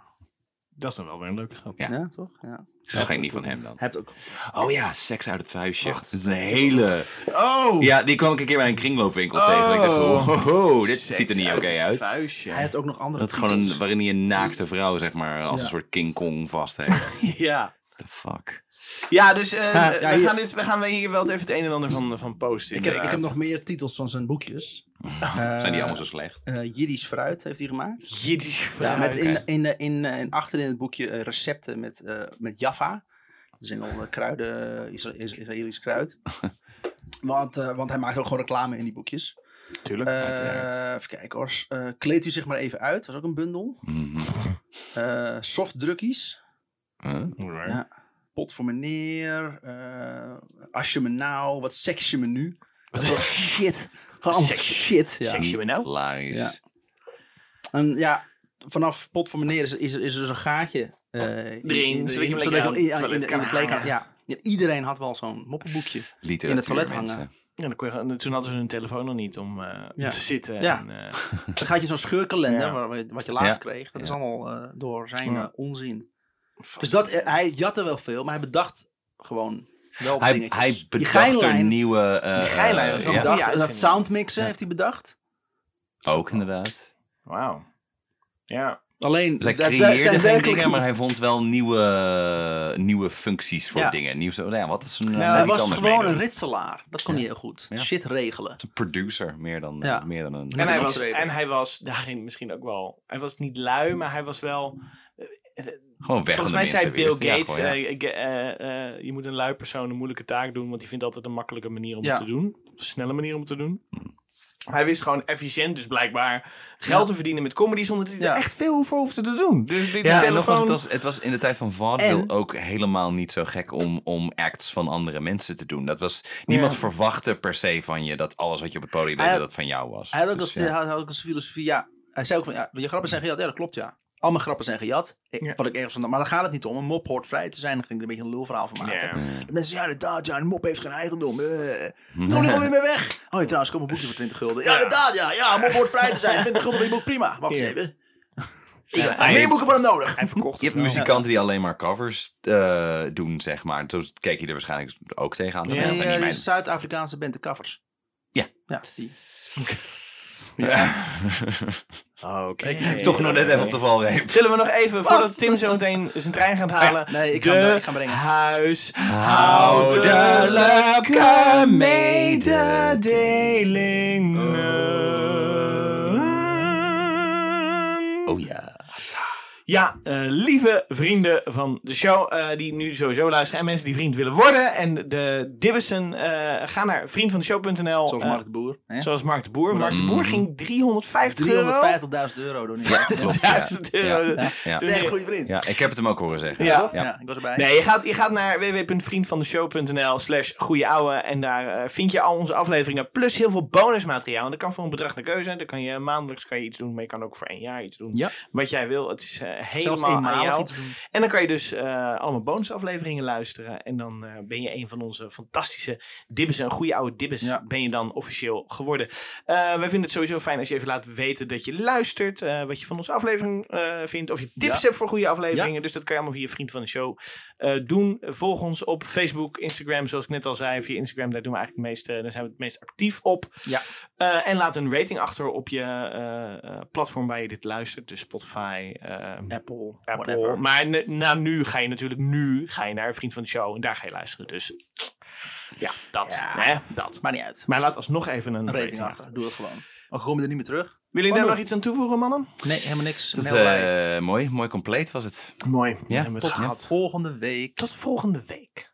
Dat is dan wel weer een leuke grap. Ja. Ja, toch? Ja. Dat is geen niet van hem dan. Hebt ook. Oh ja, seks uit het vuistje. Dat is een hele... Oh! Ja, die kwam ik een keer bij een kringloopwinkel tegen. En ik dacht, Oh. dit Seks ziet er niet uit oké het uit. vuistje. Hij heeft ook nog andere Dat gewoon een, waarin hij een naakte vrouw, zeg maar, als Ja. een soort King Kong vast heeft. [LAUGHS] Ja. the fuck? Ja, dus eh, Ja, we, hier- gaan dit, we gaan hier wel even het een en ander van, van posten. Ik heb, ik heb nog meer titels van zijn boekjes. Zijn die allemaal zo slecht? Eh Jiddisch fruit heeft hij gemaakt. Jiddisch Ja, fruit. met in, in, in, in, in, achter in het boekje eh, recepten met, eh, met Jaffa. Dat is een al kruiden, eh, Isra- Is- Israëlisch kruid. [LAUGHS] want, eh, want hij maakt ook gewoon reclame in die boekjes. Tuurlijk. Eh, even kijken hoor. Eh, kleed u zich maar even uit. Dat was ook een bundel. Mhm. Eh softdrukkies. Huh? Ja. Pot voor meneer. eh als je me nou. Wat seks je me nu. Dat was shit. Gewoon shit. Ja. Seks je me nou? Hilarisch. Ja. En ja, vanaf pot voor meneer is, is, is er dus een gaatje. eh, in- Erin, in de- zodat je hem lekker. Ja. Iedereen had wel zo'n moppenboekje. Literatuur, In het toilet hangen. Ja, dan kon je, toen hadden ze hun telefoon nog niet om, eh, Ja. te zitten. Ja. En, eh, Dan gaat je zo'n scheurkalender, Ja. wat je later Ja. kreeg. Dat is allemaal door zijn Ja. onzin. Dus dat, eh, hij jatte wel veel, maar hij bedacht gewoon wel Hij, dingetjes. hij Die bedacht er geinlijn, nieuwe... eh, Die geinlijn, eh, dat Ja. bedacht- dat soundmixen heeft hij bedacht. Ook inderdaad. Wauw. Ja. Alleen, Dus hij creëerde zijn geen dingen, maar hij vond wel nieuwe, nieuwe functies voor Ja. dingen. Nieuw, zo, nou ja, wat is een, Ja, hij was gewoon meedoen. een ritselaar. Dat kon hij heel goed. Ja. Shit regelen. Een producer, meer dan, Ja. meer dan een... En hij, was, en hij was daarin misschien ook wel... Hij was niet lui, maar hij was wel... Gewoon weg Volgens mij zei Bill. Ja, Gates, gewoon, ja. eh, eh, eh, je moet een lui persoon een moeilijke taak doen, want die vindt altijd een makkelijke manier om Ja. het te doen. Een snelle manier om het te doen. Hij wist gewoon efficiënt, dus blijkbaar geld te verdienen met comedy zonder dat hij Ja. er echt veel voor hoefde te doen. Dus die, die Ja, en nogmaals, telefoon... het was, het was in de tijd van vaudeville En- ook helemaal niet zo gek om, om acts van andere mensen te doen. Dat was, niemand Ja. verwachtte per se van je dat alles wat je op het podium deed, dat van jou was. Hij had ook, Dus, als, ja. hij had ook als filosofie, ja. Hij zei ook van, ja, je grappen zijn gejat. Ja, dat klopt, ja. Al mijn grappen zijn gejat. Ik, Ja. Wat ik ergens van, maar daar gaat het niet om. Een mop hoort vrij te zijn. Dan ging ik er een beetje een lulverhaal van maken. Ja. De mensen zeggen, ja, inderdaad, ja, een mop heeft geen eigendom. Eh. Kom er gewoon weer mee weg. Oh, ja, trouwens, kom een boekje voor 20 gulden. Ja, inderdaad, ja. Ja, een mop hoort vrij te zijn. [LAUGHS] 20 gulden voor je boek, prima. Wacht eens Ja. even. Ja, hij meer heeft- boeken van hem nodig. Hij verkocht Je hebt muzikanten die alleen maar covers eh, doen, zeg maar. Zo keek je er waarschijnlijk ook tegenaan. Ja, Ja, zijn niet mijn... Zuid-Afrikaanse band, de Covers. Ja. Ja, die. [LAUGHS] [LAUGHS] Oké. Toch nog net even op de valreep. Zullen we nog even, voordat Tim zo meteen zijn trein gaat halen, nee, ik ga de hem- ik ga hem brengen. huishoudelijke mededelingen. Ja, eh, lieve vrienden van de show, eh, die nu sowieso luisteren en mensen die vriend willen worden. En de Dibbissen, eh ga naar vriendvandeshow.nl. Zoals Mark de Boer. hè? zoals Mark de Boer. Mark de Boer ging 350 euro. 350.000 euro. Ja. 350.000 euro. Ja. Ja. Dat is echt een goede vriend. Ja, ik heb het hem ook horen zeggen. Ja. Toch? Ja. Ja. ik was erbij. Nee, je gaat, je gaat naar www.vriendvandeshow.nl slash goeie ouwe. En daar vind je al onze afleveringen. Plus heel veel bonusmateriaal. En dat kan voor een bedrag naar keuze. Dan kan je maandelijks kan je iets doen. Maar je kan ook voor één jaar iets doen. Ja. Wat jij wil. Het is eh, helemaal aan jou. En dan kan je dus eh, allemaal bonusafleveringen luisteren. En dan eh, ben je een van onze fantastische dibbes. Een goede oude dibbes Ja. ben je dan officieel geworden. Eh, wij vinden het sowieso fijn als je even laat weten dat je luistert. wat je van onze aflevering vindt. Of je tips Ja. hebt voor goede afleveringen. Dus dat kan je allemaal via Vriend van de Show doen. Volg ons op Facebook, Instagram. Zoals ik net al zei. Via Instagram, daar, doen we eigenlijk het meeste, daar zijn we het meest actief op. Ja. En laat een rating achter op je platform waar je dit luistert. Dus Spotify, eh, Apple, Apple. whatever. Maar na nu ga je natuurlijk nu ga je naar Vriend van de Show. En daar ga je luisteren. Dus ja, dat. Ja. Hè, dat. Maakt niet uit. Maar laat alsnog even een Een rating, rating achter. achter. Doe het gewoon. Ook komen we er niet meer terug. Willen jullie Oh, daar nog. iets aan toevoegen, mannen? Nee, helemaal niks. Eh, mooi, mooi compleet was het. Mooi. Ja, we Tot gehad. volgende week. Tot volgende week.